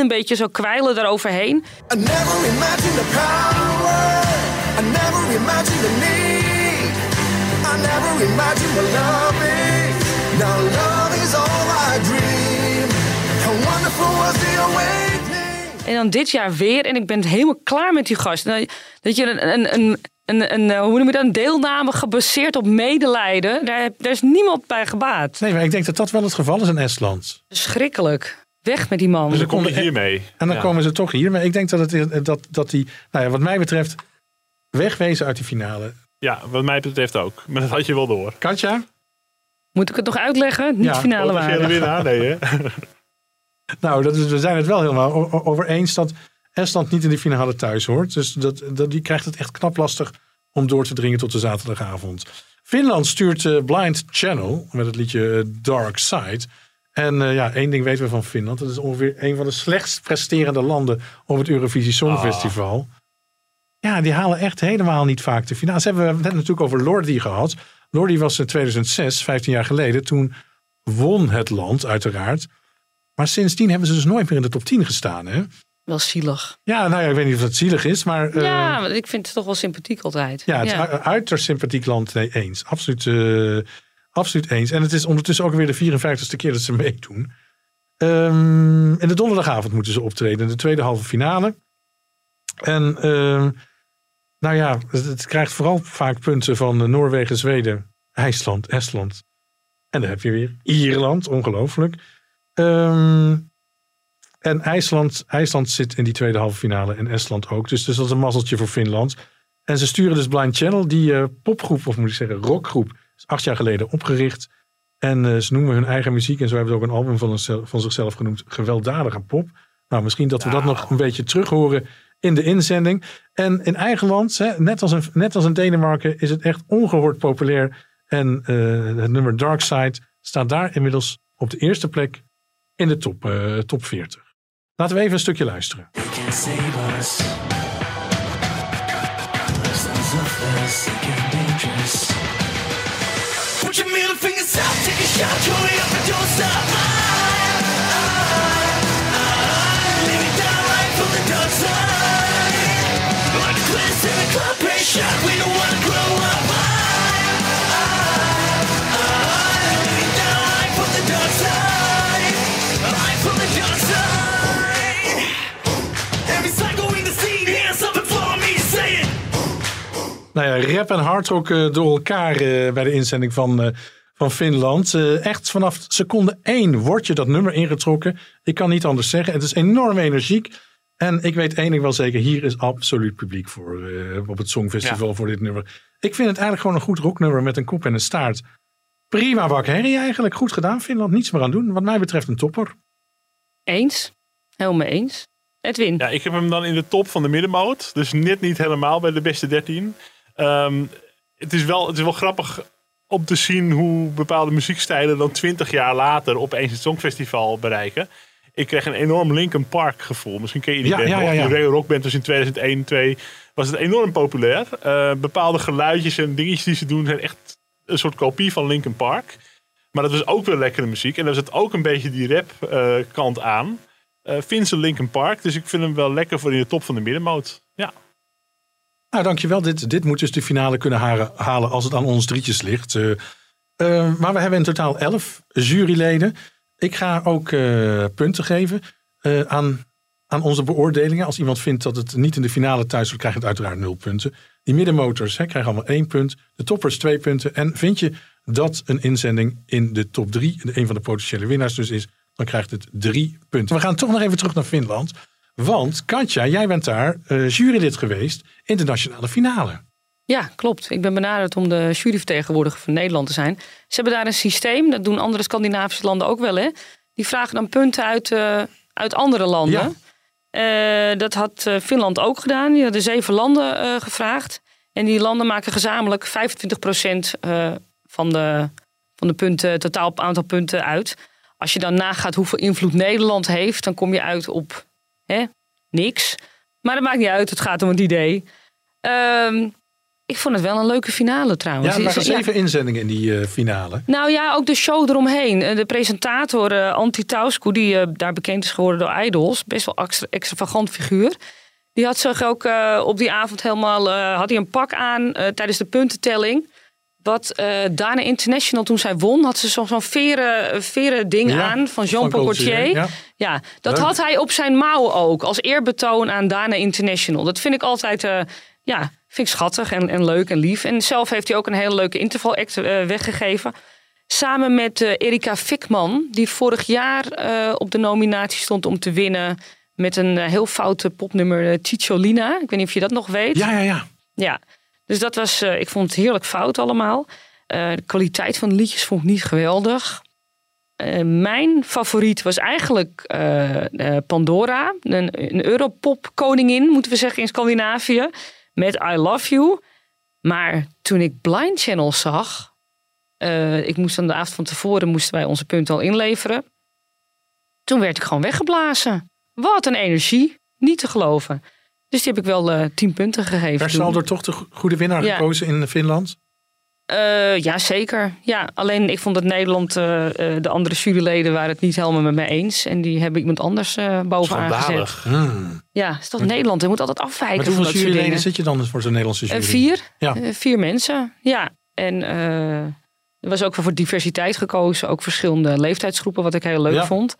een beetje zo kwijlen daaroverheen. I never imagined the power. I never imagined the need. I never imagined love is. Now love En dan dit jaar weer. En ik ben helemaal klaar met die gast. Nou, Dat je een, een, een, een, een, eh, hoe noem je dat? Een deelname gebaseerd op medelijden. Daar, daar is niemand bij gebaat. Nee, maar ik denk dat dat wel het geval is in Estland. Schrikkelijk. Weg met die man. Dus dan kom je hiermee. En dan Ja. komen ze toch hier. Maar ik denk dat, het, dat, dat die, nou ja, wat mij betreft, wegwezen uit die finale. Ja, wat mij betreft ook. Maar dat had je wel door. Katja? Moet ik het nog uitleggen? Niet Ja, finale Potentiële waarde. winnaar? Nee, hè? Nou, dat is, we zijn het wel helemaal over eens dat Estland niet in de finale thuis hoort. Dus dat, dat, die krijgt het echt knap lastig om door te dringen tot de zaterdagavond. Finland stuurt eh, Blind Channel met het liedje eh, Dark Side. En eh, ja, één ding weten we van Finland. Dat is ongeveer een van de slechtst presterende landen op het Eurovisie Songfestival. Ja, die halen echt helemaal niet vaak de finale. Ze hebben het net natuurlijk over Lordi gehad. Lordi was in 2006, 15 jaar geleden. Toen won het land uiteraard. Maar sindsdien hebben ze dus nooit meer in de top 10 gestaan. Hè? Wel zielig. Ja, nou ja, ik weet niet of dat zielig is, maar... eh, ja, maar ik vind het toch wel sympathiek altijd. ja, het is u- uiterst sympathiek land. Nee, eens. Absoluut, eh, absoluut eens. En het is ondertussen ook weer de 54ste keer dat ze meedoen. Ehm en de donderdagavond moeten ze optreden. in De tweede halve finale. En ehm, nou ja, het, het krijgt vooral vaak punten van Noorwegen, Zweden, IJsland, Estland. En dan heb je weer Ierland, ongelooflijk. Ehm, en IJsland, IJsland zit in die tweede halve finale en Estland ook. Dus, dus dat is een mazzeltje voor Finland. En ze sturen dus Blind Channel, die eh, popgroep, of moet ik zeggen rockgroep, is acht jaar geleden opgericht. En eh, ze noemen hun eigen muziek, en zo hebben ze ook een album van, hunzelf- van zichzelf genoemd, Gewelddadige Pop. Nou, misschien dat we dat nog een beetje terug horen in de inzending. En in eigen land, hè, net, als een, net als in Denemarken, is het echt ongehoord populair. En eh, het nummer Dark Side staat daar inmiddels op de eerste plek in de top, eh, top 40. Laten we even een stukje luisteren. Nou ja, rap en hardrock eh, door elkaar eh, bij de inzending van, eh, van Finland. Eh, echt vanaf seconde één wordt je dat nummer ingetrokken. Ik kan niet anders zeggen. Het is enorm energiek. En ik weet één ding wel zeker. Hier is absoluut publiek voor eh, op het Songfestival voor dit nummer. Ik vind het eigenlijk gewoon een goed rocknummer met een kop en een staart. Prima bak herrie eigenlijk. Goed gedaan Finland. Niets meer aan doen. Wat mij betreft een topper. Eens. Helemaal eens. Edwin. Ja, ik heb hem dan in de top van de middenmoot. Dus net niet helemaal bij de beste 13. Ehm, het, is wel, het is wel grappig om te zien hoe bepaalde muziekstijlen dan 20 jaar later opeens het Songfestival bereiken. Ik kreeg een enorm Linkin Park gevoel. Misschien ken je die Ja, band ja, nog. ja, ja. Die Rail Rock Band was in 2001, 2002 was het enorm populair. Eh, bepaalde geluidjes en dingetjes die ze doen zijn echt een soort kopie van Linkin Park. Maar dat was ook weer lekkere muziek. En daar zit ook een beetje die rap eh, kant aan. Eh Vincent Linkin Park. Dus ik vind hem wel lekker voor in de top van de middenmoot. Ja. Nou, dankjewel. Dit, dit moet dus de finale kunnen halen als het aan ons drietjes ligt. Eh, eh, maar we hebben in totaal elf juryleden. Ik ga ook eh, punten geven aan, aan onze beoordelingen. Als iemand vindt dat het niet in de finale thuis wordt, krijgt het uiteraard nul punten. Die middenmotors hè, krijgen allemaal één punt. De toppers twee punten. En vind je dat een inzending in de top drie, een van de potentiële winnaars dus is, dan krijgt het drie punten. We gaan toch nog even terug naar Finland. Want Katja, jij bent daar eh, jurylid geweest in de nationale finale. Ja, klopt. Ik ben benaderd om de juryvertegenwoordiger van Nederland te zijn. Ze hebben daar een systeem, dat doen andere Scandinavische landen ook wel. Hè? Die vragen dan punten uit, eh, uit andere landen. Eh, dat had Finland ook gedaan. Die hadden zeven landen gevraagd. En die landen maken gezamenlijk 25% eh, van, de, van de punten, totaal aantal punten uit. Als je dan nagaat hoeveel invloed Nederland heeft, dan kom je uit op hè, niks. Maar dat maakt niet uit, het gaat om het idee. Ehm, ik vond het wel een leuke finale trouwens. Ja, er waren Is- ja. zeven inzendingen in die eh, finale. Nou ja, ook de show eromheen. Eh, De presentator eh, Antti Tausku, die daar bekend is geworden door Idols, best wel extra, extravagant figuur. Die had zich ook op die avond helemaal, had hij een pak aan tijdens de puntentelling. Wat eh Dana International, toen zij won, had ze zo- zo'n veren, veren ding Ja, aan van Jean-Paul Gaultier. Ja. Ja, dat Leuk. had hij op zijn mouw ook, als eerbetoon aan Dana International. Dat vind ik altijd, eh, ja, vind ik schattig en, en leuk en lief. En zelf heeft hij ook een hele leuke interval-act eh, weggegeven. Samen met eh, Erika Fikman, die vorig jaar op de nominatie stond om te winnen met een heel foute popnummer Cicciolina. Ik weet niet of je dat nog weet. Ja, ja, ja. Ja, dus dat was, eh, ik vond het heerlijk fout allemaal. Eh, de kwaliteit van de liedjes vond ik niet geweldig. Eh, mijn favoriet was eigenlijk Pandora, een, Europop koningin, moeten we zeggen, in Scandinavië, met I Love You. Maar toen ik Blind Channel zag, ik moest aan de avond van tevoren moesten wij onze punten al inleveren. Toen werd ik gewoon weggeblazen. Wat een energie, niet te geloven. Dus die heb ik wel eh, tien punten gegeven. Per saldo toch de go- goede winnaar Ja. gekozen in Finland? Eh, ja, zeker. Ja, alleen ik vond dat Nederland, eh, de andere juryleden waren het niet helemaal met mij eens. En die hebben iemand anders eh bovenaan gezet. Hmm. Ja, het is toch Nederland, je moet altijd afwijken Met van hoeveel juryleden dingen. zit je dan voor zo'n Nederlandse jury? vier. Ja. Vier mensen, ja. En eh, er was ook wel voor diversiteit gekozen. Ook verschillende leeftijdsgroepen, wat ik heel leuk Ja. vond.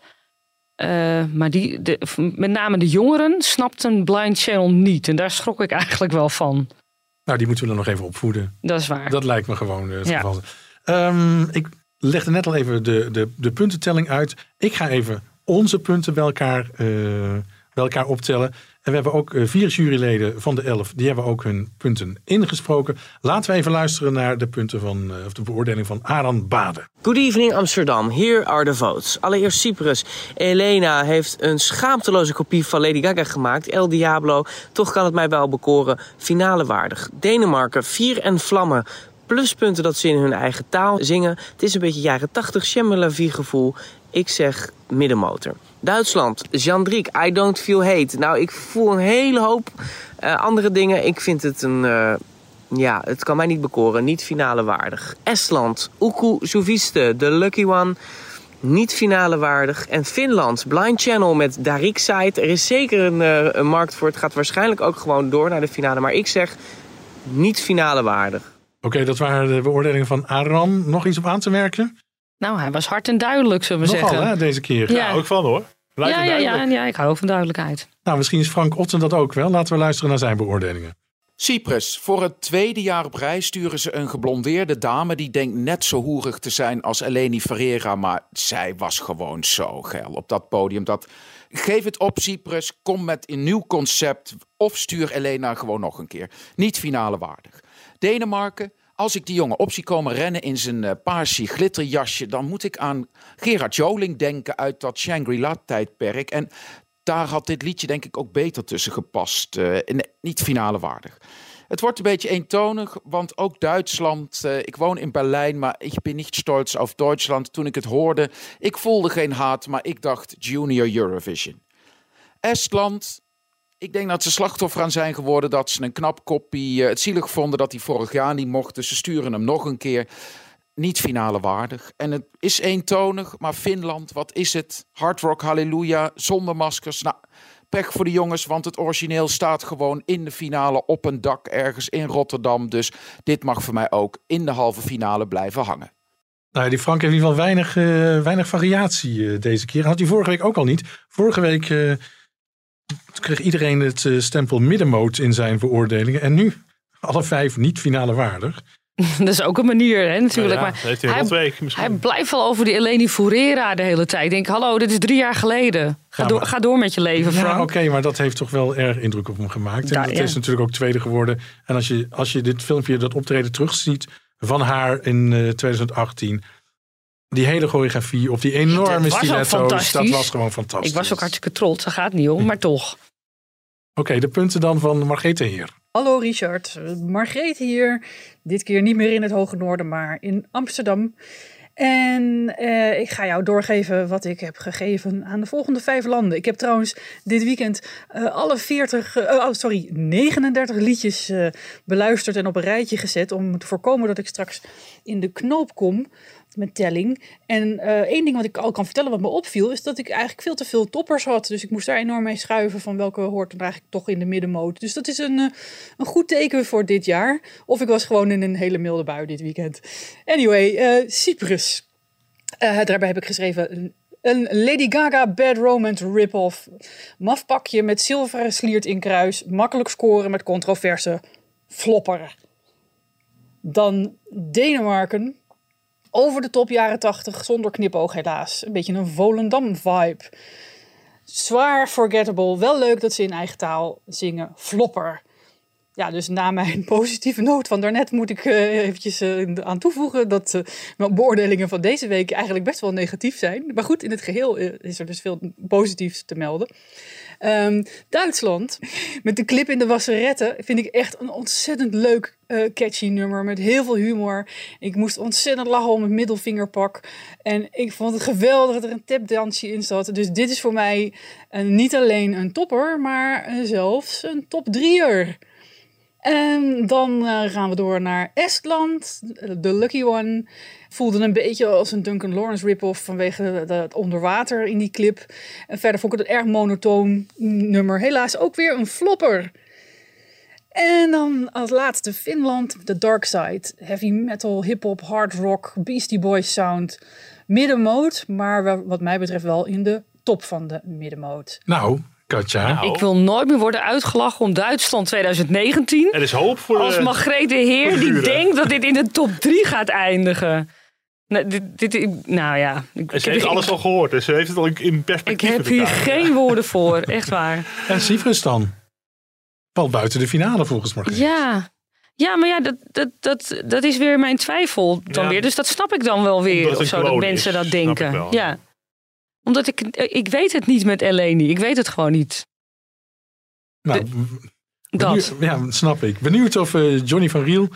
Eh, maar die, de, met name de jongeren snapten Blind Channel niet. En daar schrok ik eigenlijk wel van. Nou, die moeten we dan nog even opvoeden. Dat is waar. Dat lijkt me gewoon eh, het Ja. geval. Ehm, ik legde net al even de, de, de puntentelling uit. Ik ga even onze punten bij elkaar, eh, bij elkaar optellen. En we hebben ook eh, vier juryleden van de elf. Die hebben ook hun punten ingesproken. Laten we even luisteren naar de punten van, eh, of de beoordeling van Aran Bade. Good evening Amsterdam, here are the votes. Allereerst Cyprus. Elena heeft een schaamteloze kopie van Lady Gaga gemaakt. El Diablo, toch kan het mij wel bekoren. Finale waardig. Denemarken, vier en vlammen. Pluspunten dat ze in hun eigen taal zingen. Het is een beetje jaren 80 Shemmelavie gevoel. Ik zeg middenmotor. Duitsland, Jean Driek, I don't feel hate. Nou, ik voel een hele hoop eh, andere dingen. Ik vind het een... eh, ja, het kan mij niet bekoren. Niet finale waardig. Estland, Uku Suviste, de lucky one. Niet finale waardig. En Finland, Blind Channel met Darik Site. Er is zeker een, eh, een markt voor. Het gaat waarschijnlijk ook gewoon door naar de finale. Maar ik zeg niet finale waardig. Oké, dat waren de beoordelingen van Aran. Nog iets op aan te merken? Nou, hij was hard en duidelijk, zullen we Nogal zeggen. hè, deze keer. Ja. ook van hoor. Ja, ja, ja, ja, ik hou van duidelijkheid. Nou, misschien is Frank Otten dat ook wel. Laten we luisteren naar zijn beoordelingen. Cyprus. Voor het tweede jaar op rij sturen ze een geblondeerde dame die denkt net zo hoerig te zijn als Eleni Ferreira, maar zij was gewoon zo geil op dat podium. Dat geef het op Cyprus, kom met een nieuw concept of stuur Elena gewoon nog een keer. Niet finale waardig. Denemarken. Als ik die jongen op zie komen rennen in zijn uh, paarse glitterjasje, dan moet ik aan Gerard Joling denken uit dat Shangri-La-tijdperk. En daar had dit liedje denk ik ook beter tussen gepast. Uh, niet finale waardig. Het wordt een beetje eentonig, want ook Duitsland. Uh, ik woon in Berlijn, maar ik ben niet stolz op Duitsland. Toen ik het hoorde, ik voelde geen haat, maar ik dacht Junior Eurovision. Estland. Ik denk dat ze slachtoffer aan zijn geworden dat ze een knap koppie uh, het zielig vonden dat hij vorig jaar niet mocht. Dus ze sturen hem nog een keer. Niet finale waardig. En het is eentonig, maar Finland, wat is het? Hard rock, halleluja, zonder maskers. Nou, pech voor de jongens, want het origineel staat gewoon in de finale op een dak ergens in Rotterdam. Dus dit mag voor mij ook in de halve finale blijven hangen. Nou, die Frank heeft in ieder geval weinig, uh, weinig variatie uh, deze keer. Had hij vorige week ook al niet. Vorige week kreeg iedereen het uh, stempel middenmoot in zijn veroordelingen. En nu alle vijf niet finale waardig. Dat is ook een manier, hè, natuurlijk. Ja, maar heeft hij misschien. hij blijft wel over die Eleni Furera de hele tijd. Ik denk, hallo, dit is drie jaar geleden. Ga, Ja, door, maar- ga door met je leven, Frank. Ja, oké, maar dat heeft toch wel erg indruk op hem gemaakt. En Ja, dat ja. is natuurlijk ook tweede geworden. En als je, als je dit filmpje, dat optreden terugziet van haar in eh, 2018. Die hele choreografie of die enorme ook stiletto's, dat was gewoon fantastisch. Ik was ook hartstikke trots, daar gaat het niet om, maar toch. Oké, de punten dan van Margrethe Heer. Hallo Richard, Margreet hier. Dit keer niet meer in het Hoge Noorden, maar in Amsterdam. En eh, ik ga jou doorgeven wat ik heb gegeven aan de volgende vijf landen. Ik heb trouwens dit weekend eh, alle 40, eh, oh, sorry, 39 liedjes eh, beluisterd en op een rijtje gezet. Om te voorkomen dat ik straks in de knoop kom. Mijn telling. En eh, één ding wat ik al kan vertellen wat me opviel, is dat ik eigenlijk veel te veel toppers had. Dus ik moest daar enorm mee schuiven van welke hoort dan eigenlijk toch in de middenmoot. Dus dat is een, eh, een goed teken voor dit jaar. Of ik was gewoon in een hele milde bui dit weekend. Anyway, eh, Cyprus. Daarbij heb ik geschreven een Lady Gaga Bad Romance rip-off. Maf pakje met zilveren sliert in kruis. Makkelijk scoren met controverse. Flopper. Dan Denemarken. Over de top jaren 80, zonder knipoog helaas. Een beetje een Volendam-vibe. Zwaar forgettable. Wel leuk dat ze in eigen taal zingen. Flopper. Ja, dus na mijn positieve noot van daarnet moet ik eh, eventjes eh, aan toevoegen dat eh, mijn beoordelingen van deze week eigenlijk best wel negatief zijn. Maar goed, in het geheel eh, is er dus veel positiefs te melden. Ehm, Duitsland, met de clip in de wasseretten, vind ik echt een ontzettend leuk eh, catchy nummer met heel veel humor. Ik moest ontzettend lachen om het middelvingerpak. En ik vond het geweldig dat er een tapdansje in zat. Dus dit is voor mij eh, niet alleen een topper, maar eh, zelfs een top drieër. En dan gaan we door naar Estland. The Lucky One. Voelde een beetje als een Duncan Lawrence rip-off vanwege het onderwater in die clip. En verder vond ik het een erg monotoon nummer. Helaas ook weer een flopper. En dan als laatste Finland, The Dark Side. Heavy metal, hip-hop, hard rock, Beastie Boys sound. Middenmoot, maar wat mij betreft wel in de top van de middenmoot. Nou, Katja. Ik wil nooit meer worden uitgelachen om Duitsland 2019. Er is hoop voor Als de- Margreet de Heer de die denkt dat dit in de top 3 gaat eindigen. Nou, dit, dit, nou ja. Ik, ze heeft ik- alles al gehoord, dus ze heeft het al in ik perspectief. heb met hier geen woorden voor, echt waar. En Cyprus dan? Valt buiten de finale volgens Margreet. Ja, ja maar ja, dat, dat, dat, dat is weer mijn twijfel dan Ja. weer. Dus dat snap ik dan wel weer. Of zo, dat mensen is, dat snap ik denken. wel. Ja. Omdat ik, ik weet het niet met Eleni. Ik weet het gewoon niet. Nou, dat. benieuwd- ja, snap ik. Benieuwd of eh, Johnny van Riel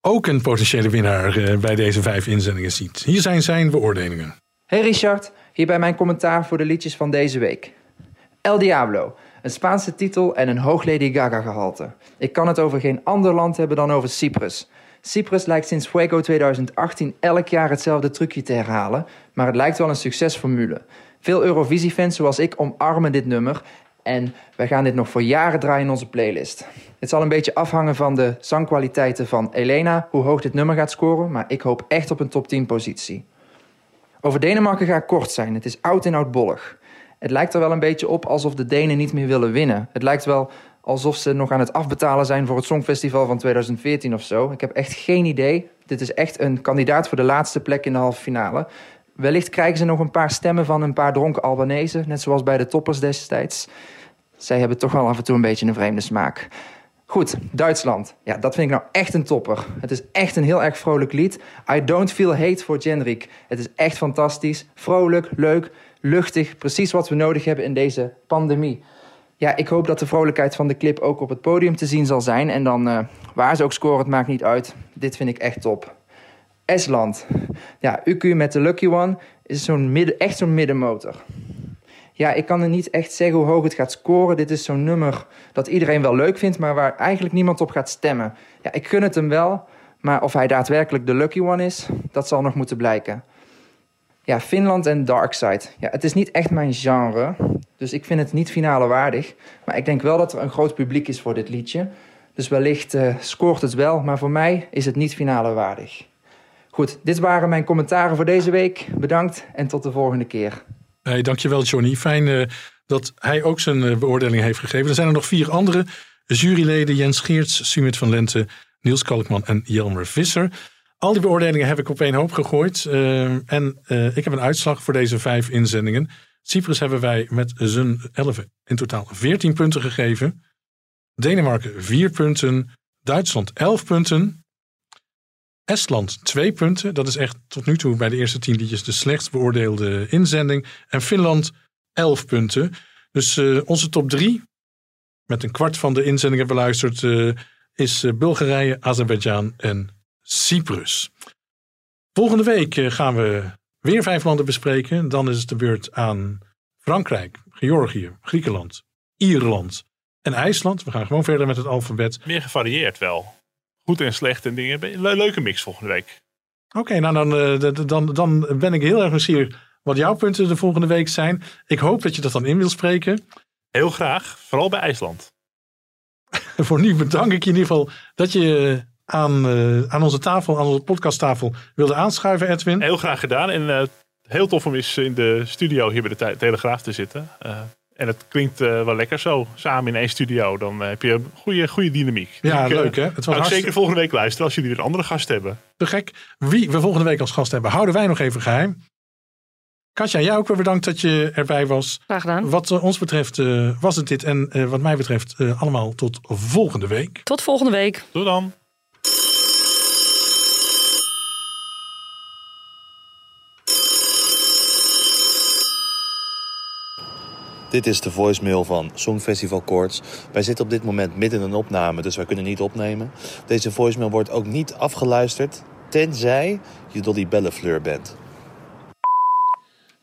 ook een potentiële winnaar eh, bij deze vijf inzendingen ziet. Hier zijn zijn beoordelingen. Hey Richard, hierbij mijn commentaar voor de liedjes van deze week. El Diablo, een Spaanse titel en een hoog Lady Gaga gehalte. Ik kan het over geen ander land hebben dan over Cyprus. Cyprus lijkt sinds Fuego 2018 elk jaar hetzelfde trucje te herhalen, maar het lijkt wel een succesformule. Veel Eurovisie-fans zoals ik omarmen dit nummer en wij gaan dit nog voor jaren draaien in onze playlist. Het zal een beetje afhangen van de zangkwaliteiten van Elena, hoe hoog dit nummer gaat scoren, maar ik hoop echt op een top 10 positie. Over Denemarken ga ik kort zijn. Het is oud en oudbollig. Het lijkt er wel een beetje op alsof de Denen niet meer willen winnen. Het lijkt wel alsof ze nog aan het afbetalen zijn voor het Songfestival van 2014 of zo. Ik heb echt geen idee. Dit is echt een kandidaat voor de laatste plek in de halve finale. Wellicht krijgen ze nog een paar stemmen van een paar dronken Albanese, net zoals bij de toppers destijds. Zij hebben toch wel af en toe een beetje een vreemde smaak. Goed, Duitsland. Ja, dat vind ik nou echt een topper. Het is echt een heel erg vrolijk lied. I don't feel hate voor Jenrik. Het is echt fantastisch. Vrolijk, leuk, luchtig. Precies wat we nodig hebben in deze pandemie. Ja, ik hoop dat de vrolijkheid van de clip ook op het podium te zien zal zijn. En dan, eh, waar ze ook scoren, het maakt niet uit. Dit vind ik echt top. Estland. Ja, UQ met de Lucky One is zo'n echt zo'n middenmotor. Ja, ik kan er niet echt zeggen hoe hoog het gaat scoren. Dit is zo'n nummer dat iedereen wel leuk vindt, maar waar eigenlijk niemand op gaat stemmen. Ja, ik gun het hem wel, maar of hij daadwerkelijk de lucky one is, dat zal nog moeten blijken. Ja, Finland en Darkside. Ja, het is niet echt mijn genre, dus ik vind het niet finale waardig. Maar ik denk wel dat er een groot publiek is voor dit liedje. Dus wellicht eh, scoort het wel, maar voor mij is het niet finale waardig. Goed, dit waren mijn commentaren voor deze week. Bedankt en tot de volgende keer. Hey, dankjewel Johnny. Fijn eh, dat hij ook zijn eh, beoordeling heeft gegeven. Er zijn er nog vier andere juryleden. Jens Geerts, Sumit van Lente, Niels Kalkman en Jelmer Visser. Al die beoordelingen heb ik op één hoop gegooid. eh, en eh, ik heb een uitslag voor deze vijf inzendingen. Cyprus hebben wij met z'n 11 in totaal 14 punten gegeven. Denemarken 4 punten. Duitsland 11 punten. Estland 2 punten. Dat is echt tot nu toe bij de eerste 10 liedjes de slechtst beoordeelde inzending. En Finland 11 punten. Dus eh, onze top 3, met een kwart van de inzendingen beluisterd, is Bulgarije, Azerbeidzjan en Cyprus. Volgende week eh, gaan we weer vijf landen bespreken. Dan is het de beurt aan Frankrijk, Georgië, Griekenland, Ierland en IJsland. We gaan gewoon verder met het alfabet. Meer gevarieerd wel. Goed en slecht en dingen. Le- Leuke mix volgende week. Oké, nou dan, eh, dan, dan ben ik heel erg nieuwsgierig wat jouw punten de volgende week zijn. Ik hoop dat je dat dan in wil spreken. Heel graag, vooral bij IJsland. Voor nu bedank ik je in ieder geval dat je aan, eh, aan onze tafel, aan onze podcasttafel wilde aanschuiven, Edwin. Heel graag gedaan. En eh, heel tof om eens in de studio hier bij de Te- Telegraaf te zitten. Eh, en het klinkt eh, wel lekker zo, samen in één studio. Dan heb je een goede, goede dynamiek. Ja, Ik, leuk, hè? Het was hartstikke- zeker volgende week luisteren als jullie weer een andere gast hebben. Te gek. Wie we volgende week als gast hebben, houden wij nog even geheim. Katja, jij ook weer bedankt dat je erbij was. Graag gedaan. Wat ons betreft eh, was het dit. En eh, wat mij betreft eh, allemaal tot volgende week. Tot volgende week. Doe dan. Dit is de voicemail van Songfestival Koorts. Wij zitten op dit moment midden in een opname, dus wij kunnen niet opnemen. Deze voicemail wordt ook niet afgeluisterd, tenzij je Dolly Bellefleur bent.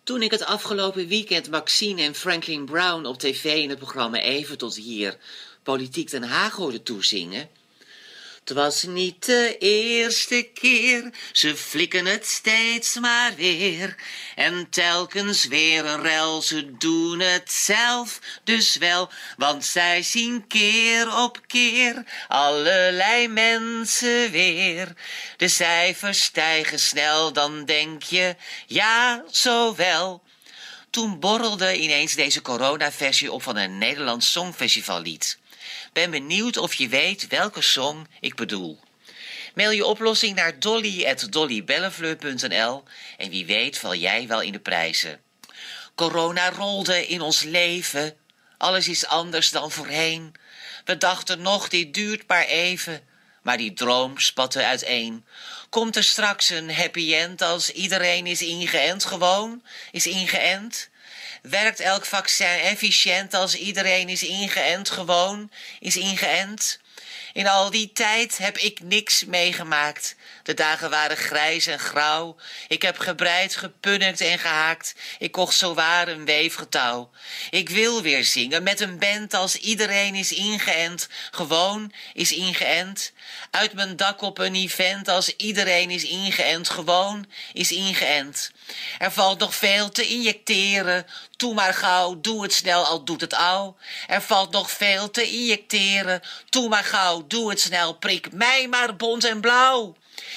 Toen ik het afgelopen weekend Maxine en Franklin Brown op tv in het programma Even tot hier Politiek Den Haag hoorde toezingen. Het was niet de eerste keer, ze flikken het steeds maar weer. En telkens weer een rel, ze doen het zelf dus wel. Want zij zien keer op keer allerlei mensen weer. De cijfers stijgen snel, dan denk je, ja, zo wel. Toen borrelde ineens deze coronaversie op van een Nederlands Songfestivallied. Ben benieuwd of je weet welke song ik bedoel. Mail je oplossing naar dolly.dollybellefleur.nl en wie weet val jij wel in de prijzen. Corona rolde in ons leven. Alles is anders dan voorheen. We dachten nog, dit duurt maar even. Maar die droom spatte uiteen. Komt er straks een happy end als iedereen is ingeënt? Gewoon is ingeënt? Werkt elk vaccin efficiënt als iedereen is ingeënt? Gewoon is ingeënt? In al die tijd heb ik niks meegemaakt. De dagen waren grijs en grauw. Ik heb gebreid, gepunnikt en gehaakt. Ik kocht zowaar een weefgetouw. Ik wil weer zingen met een band als iedereen is ingeënt. Gewoon is ingeënt. Uit mijn dak op een event als iedereen is ingeënt. Gewoon is ingeënt. Er valt nog veel te injecteren. Doe maar gauw, doe het snel, al doet het al. Er valt nog veel te injecteren. Doe maar gauw, doe het snel, prik mij maar bont en blauw.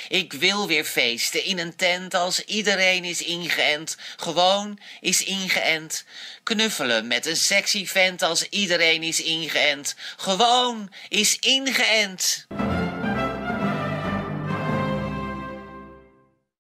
Ik wil weer feesten in een tent als iedereen is ingeënt. Gewoon is ingeënt. Knuffelen met een sexy vent als iedereen is ingeënt. Gewoon is ingeënt.